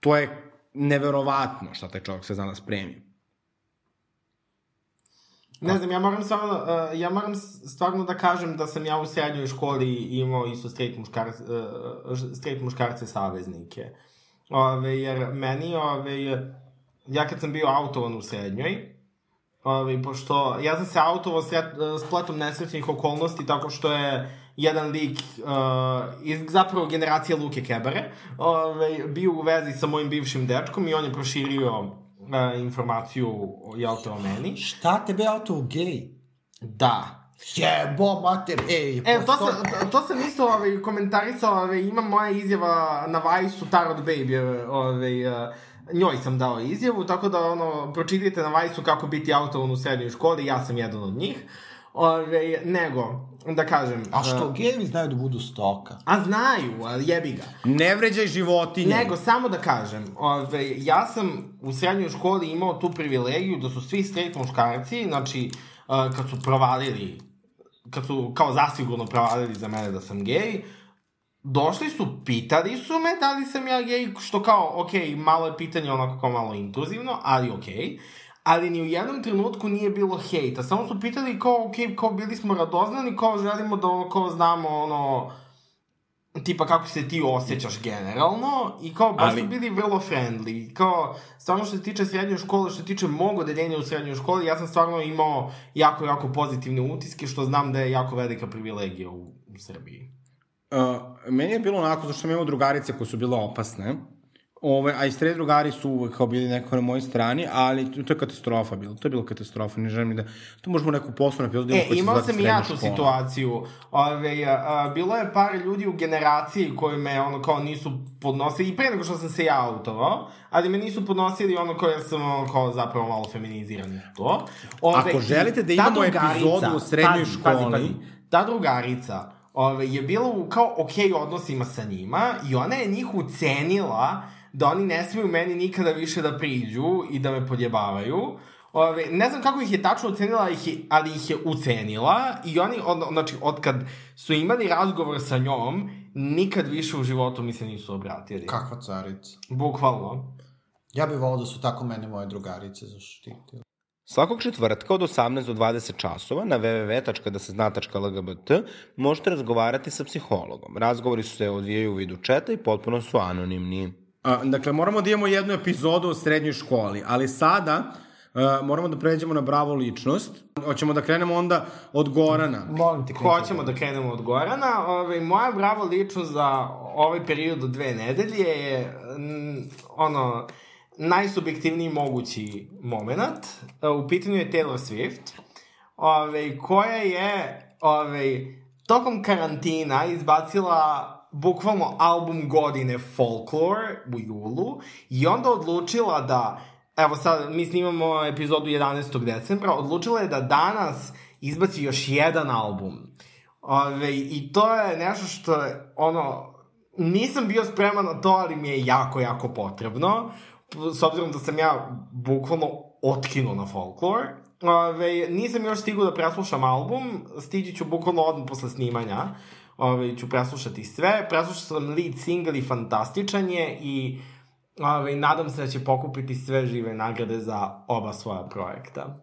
to je neverovatno šta taj čovjek se zna da spremi. Ne znam, ja moram stvarno, uh, ja moram stvarno da kažem da sam ja u srednjoj školi imao isto straight, muškarce, uh, straight muškarce saveznike. Ove, jer meni, ove, ja kad sam bio autovan u srednjoj, Ovi, pošto ja sam se autovo spletom nesrećnih okolnosti tako što je jedan lik uh, iz zapravo generacije Luke Kebare ovaj, bio u vezi sa mojim bivšim dečkom i on je proširio uh, informaciju jel te o meni. Šta tebe auto gej? Da. Jebo, mater, ej. E, to, sam, to sam isto ovaj, komentarisao, ovaj, ima moja izjava na Vajsu Tarot Baby, ovaj, uh, njoj sam dao izjavu, tako da ono, pročitajte na Vajsu kako biti autovan u srednjoj školi, ja sam jedan od njih. Ove, nego, da kažem... A što, uh, gejevi znaju da budu stoka? A znaju, ali jebi ga. Ne vređaj životinje. Nego, samo da kažem, ove, ja sam u srednjoj školi imao tu privilegiju da su svi straight muškarci, znači, uh, kad su provalili, kad su kao zasigurno provalili za mene da sam gej, uh, došli su, pitali su me da li sam ja gej, što kao, ok, malo je pitanje onako kao malo intruzivno, ali ok. Ali ni u jednom trenutku nije bilo hejta. Samo su pitali kao, ok, kao bili smo radoznani, kao želimo da ono, kao znamo ono, tipa kako se ti osjećaš generalno i kao baš Ali... su bili vrlo friendly. Kao, stvarno što se tiče srednje škole, što se tiče mog odeljenja u srednjoj školi, ja sam stvarno imao jako, jako pozitivne utiske, što znam da je jako velika privilegija u, u Srbiji. Uh, meni je bilo onako, zašto sam imao drugarice koje su bile opasne, Ove, a i sred drugari su uvek kao bili neko na mojoj strani, ali to je katastrofa bilo. To je bilo katastrofa, ne želim da... To možemo neku poslovnu epizodu e, imao sam i ja tu situaciju. Ove, a, a, bilo je par ljudi u generaciji koji me ono kao nisu podnosili, i pre nego što sam se ja autovao, ali me nisu podnosili ono koje sam ono kao zapravo malo feminiziran to. Ove, Ako želite da imamo epizodu u srednjoj pazi, školi... Pazi, pazi, ta drugarica ove, je bila u kao okej okay odnosima sa njima i ona je njih ucenila da oni ne smiju meni nikada više da priđu i da me podjebavaju. Ove, ne znam kako ih je tačno ucenila, ih je, ali ih je ucenila i oni, od, znači, od kad su imali razgovor sa njom, nikad više u životu mi se nisu obratili. Kakva carica. Bukvalno. Ja bih volao da su tako mene moje drugarice zaštitili. Svakog četvrtka od 18 do 20 časova na www.dasezna.lgbt možete razgovarati sa psihologom. Razgovori su se odvijaju u vidu četa i potpuno su anonimni. A, dakle, moramo da imamo jednu epizodu o srednjoj školi, ali sada uh, moramo da pređemo na bravo ličnost. Hoćemo da krenemo onda od Gorana. Molim te. Hoćemo da krenemo od Gorana. Ove, moja bravo ličnost za ovaj period od dve nedelje je mm, ono, najsubjektivniji mogući moment. U pitanju je Taylor Swift, ove, koja je ove, tokom karantina izbacila bukvalno album godine Folklore u julu i onda odlučila da, evo sad mi snimamo epizodu 11. decembra, odlučila je da danas izbaci još jedan album. Ove, I to je nešto što ono, nisam bio spreman na to, ali mi je jako, jako potrebno s obzirom da sam ja bukvalno otkinuo na folklor, ove, nisam još stigao da preslušam album, stići ću bukvalno odmah posle snimanja, ove, ću preslušati sve, preslušao sam lead single i fantastičan je i ove, nadam se da će pokupiti sve žive nagrade za oba svoja projekta.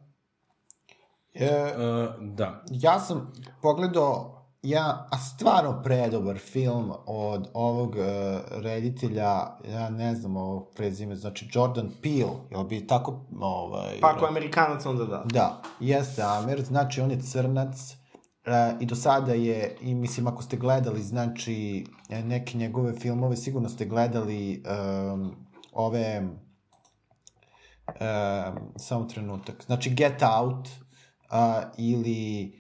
E, Uh, da. ja sam pogledao ja, a stvarno predobar film od ovog uh, reditelja, ja ne znam ovog prezime, znači Jordan Peele, jel bi tako, ovaj... Pa ako je Amerikanac, onda da. Da, jeste Amer, znači on je crnac uh, i do sada je, i mislim ako ste gledali, znači neke njegove filmove, sigurno ste gledali um, ove, um, samo trenutak, znači Get Out uh, ili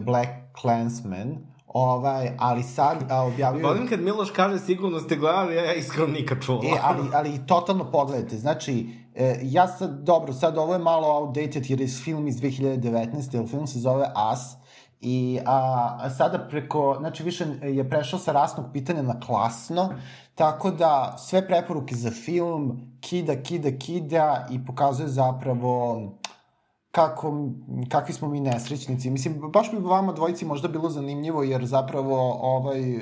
Black Clansman, ovaj, ali sad a, objavio... Volim kad Miloš kaže sigurno ste gledali, ja iskreno nikad čula. E, ali, ali totalno pogledajte, znači, e, ja sad, dobro, sad ovo je malo outdated jer je film iz 2019, jer film se zove As, i a, a sada preko, znači više je prešao sa rasnog pitanja na klasno, tako da sve preporuke za film kida, kida, kida i pokazuje zapravo kako, kakvi smo mi nesrećnici. Mislim, baš bi vama dvojici možda bilo zanimljivo, jer zapravo ovaj e,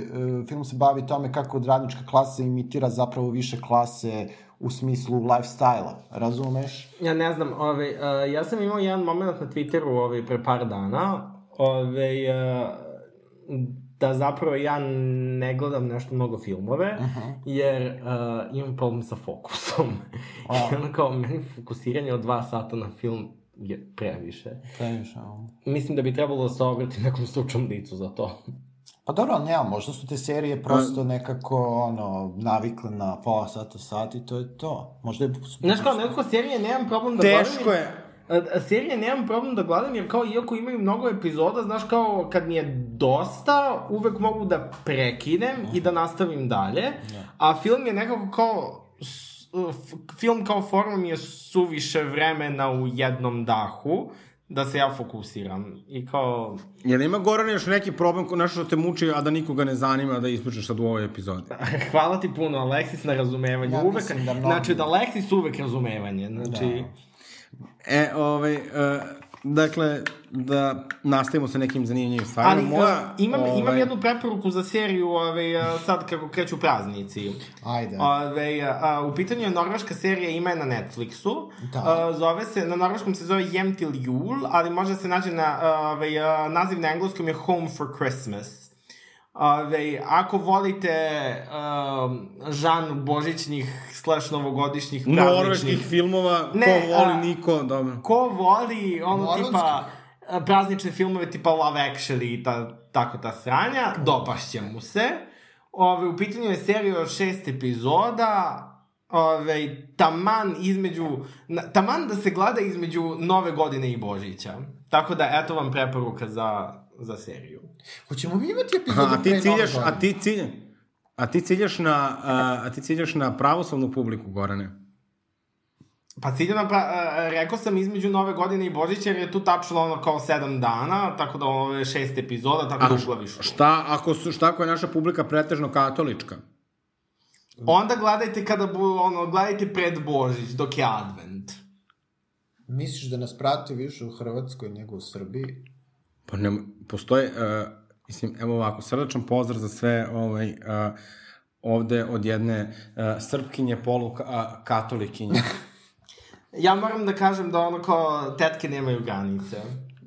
film se bavi tome kako radnička klasa imitira zapravo više klase u smislu lifestyle-a, razumeš? Ja ne znam, ovaj, uh, ja sam imao jedan moment na Twitteru ovaj, pre par dana, ovaj, uh, da zapravo ja ne gledam nešto mnogo filmove, uh -huh. jer uh, imam problem sa fokusom. [laughs] I ono kao, meni fokusiranje od dva sata na film je previše. Previše, ovo. Mislim da bi trebalo da se obrati nekom stručnom licu za to. Pa dobro, ali nema, možda su te serije prosto nekako, ono, navikle na pola sata, sat i to je to. Možda je... Znaš kao, nekako serije nemam problem da Teško gledam. je. A, serije nemam problem da gledam, jer kao, iako imaju mnogo epizoda, znaš kao, kad mi je dosta, uvek mogu da prekinem i da nastavim dalje. A film je nekako kao, film kao forma mi je suviše vremena u jednom dahu da se ja fokusiram. I kao... Jel ima Goran još neki problem, ko nešto što te muči, a da nikoga ne zanima da ispričaš sad u ovoj epizodi? [laughs] Hvala ti puno, Aleksis, na razumevanju. Ja uvek, da mnogo- Znači, da Aleksis uvek razumevanje. Znači, E, ovaj, uh, dakle, da nastavimo sa nekim zanimljivim stvarima. Ali Moja, uh, imam, ovaj, imam jednu preporuku za seriju ovaj, uh, sad kako kreću praznici. Ajde. Ove, a, u pitanju je norveška serija, ima je na Netflixu. Da. A, zove se, na norveškom se zove Jem til jul, ali može se nađe na, ove, a, naziv na engleskom je Home for Christmas. Ove, ako volite um, žan božićnih slash novogodišnjih prazničnih... norveških filmova, Ne, ko voli, a- niko, dobro. Ko voli ono Moralski. tipa praznične filmove tipa Love Actually i ta, tako ta sranja, dopašće mu se. Ove, u pitanju je serija od šest epizoda, ove, taman između, na, taman da se gleda između nove godine i Božića. Tako da, eto vam preporuka za, za seriju. Hoćemo mi imati epizodu A ti pre ciljaš, Nove a godine? ti ciljaš, a ti ciljaš na, a, a ti ciljaš na pravoslavnu publiku, Gorane. Pa ciljano, pa, a, rekao sam između nove godine i Božića, jer je tu tačno ono kao sedam dana, tako da ovo je šest epizoda, tako da uglaviš. Šta ako, su, šta ako je naša publika pretežno katolička? Onda gledajte kada bu, ono, gledajte pred Božić, dok je advent. Misliš da nas prati više u Hrvatskoj nego u Srbiji? Pa ne, postoje, uh, mislim, evo ovako, srdačan pozdrav za sve ovaj, uh, ovde od jedne uh, srpkinje, polu uh, katolikinje. [laughs] Ja moram da kažem da ono kao tetke nemaju granice.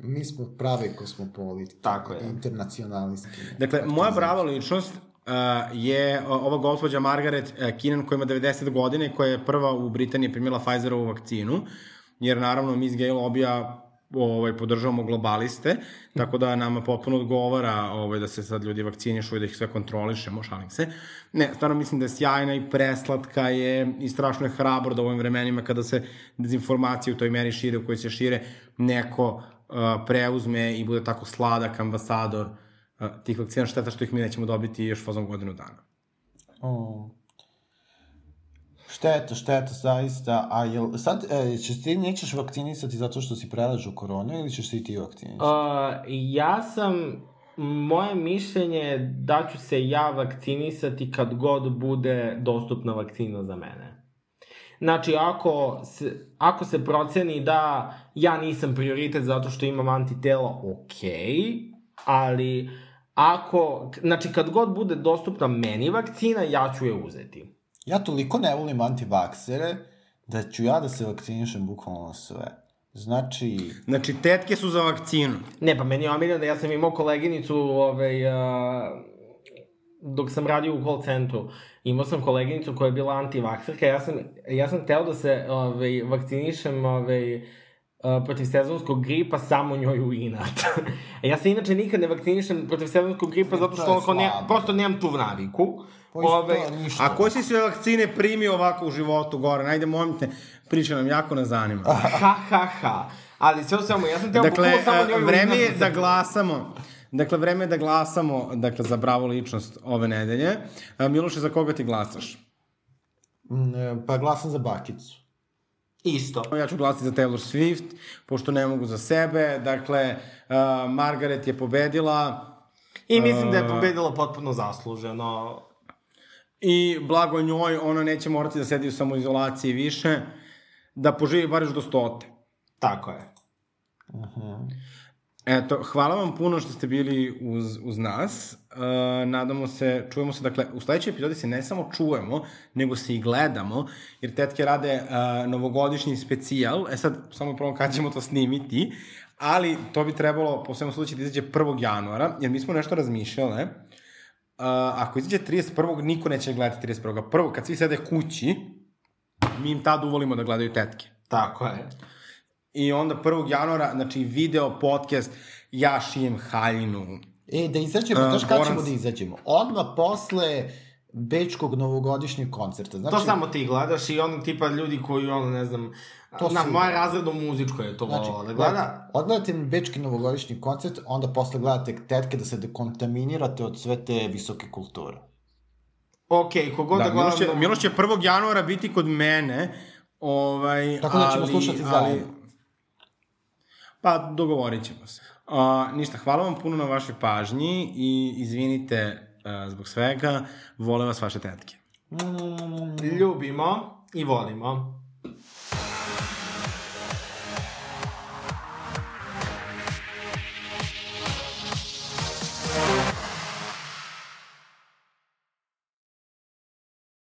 Mi smo pravi kosmopoliti. Tako je. Internacionalisti. Dakle, moja brava ličnost uh, je ova gospođa Margaret uh, Keenan koja ima 90 godine i koja je prva u Britaniji primila Pfizerovu vakcinu, jer naravno mi iz gay lobija ovaj, podržavamo globaliste, tako da nama potpuno odgovara ovaj, da se sad ljudi vakcinišu i da ih sve kontrolišemo, šalim se. Ne, stvarno mislim da je sjajna i preslatka je i strašno je hrabro da u ovim vremenima kada se dezinformacije u toj meri šire u kojoj se šire, neko uh, preuzme i bude tako sladak ambasador uh, tih vakcina, šteta što ih mi nećemo dobiti još fazom godinu dana. O. Šteta, šteta, zaista. A jel, sad, e, ćeš ti nećeš vakcinisati zato što si prelažu koronu ili ćeš ti ti vakcinisati? Uh, ja sam, moje mišljenje je da ću se ja vakcinisati kad god bude dostupna vakcina za mene. Znači, ako se, ako se proceni da ja nisam prioritet zato što imam antitela, okej, okay, ali ako, znači kad god bude dostupna meni vakcina, ja ću je uzeti. Ja toliko ne volim antivaksere da ću ja da se vakcinišem bukvalno na sve. Znači... Znači, tetke su za vakcinu. Ne, pa meni je omiljeno da ja sam imao koleginicu, ovaj, uh, dok sam radio u call centru, imao sam koleginicu koja je bila antivakserka, ja sam, ja sam hteo da se ovaj, vakcinišem ovaj, uh, protiv sezonskog gripa samo njoj u inat. [laughs] ja se inače nikad ne vakcinišem protiv sezonskog gripa zato što ne, prosto nemam tu naviku. Ove, a ko si sve vakcine primio ovako u životu gore? Najde, molim te, priča nam jako ne zanima. ha, ha, ha. Ali sve u svemu, ja sam teo dakle, samo njoj vreme je da glasamo. Dakle, vreme je da glasamo dakle, za bravo ličnost ove nedelje. Miloše, za koga ti glasaš? Mm, pa glasam za Bakicu. Isto. Ja ću glasiti za Taylor Swift, pošto ne mogu za sebe. Dakle, uh, Margaret je pobedila. I mislim da je pobedila potpuno zasluženo. I blago njoj, ona neće morati da sedi u samoizolaciji više, da poživi bar još do stote. Tako je. -huh. Eto, hvala vam puno što ste bili uz, uz nas. Uh, nadamo se, čujemo se, dakle, u sledećoj epizodi se ne samo čujemo, nego se i gledamo, jer tetke rade uh, novogodišnji specijal. E sad, samo prvo kad ćemo to snimiti, ali to bi trebalo, po svemu slučaju, da izađe 1. januara, jer mi smo nešto razmišljale. Uh, ako izađe 31. niko neće gledati 31. Prvo, kad svi sede kući, mi im tad uvolimo da gledaju tetke. Tako je. I onda 1. januara, znači video, podcast, ja šijem haljinu. E, da izađemo, znaš kada ćemo da izađemo? Odmah posle Bečkog novogodišnjeg koncerta. Znači, to samo ti gledaš i ono tipa ljudi koji, ono, ne znam, to na moje razredu muzičko je to znači, volao da gleda. Odgledate Bečki novogodišnji koncert, onda posle gledate tetke da se dekontaminirate od sve te visoke kulture. Ok, kogod da, da gledam... Miloš će, Miloš će 1. januara biti kod mene, ovaj, Tako da ćemo ali, slušati zajedno. Ali, Pa, dogovorit ćemo se. Uh, ništa, hvala vam puno na vašoj pažnji i izvinite uh, zbog svega. Vole vas vaše tetke. Ljubimo i volimo.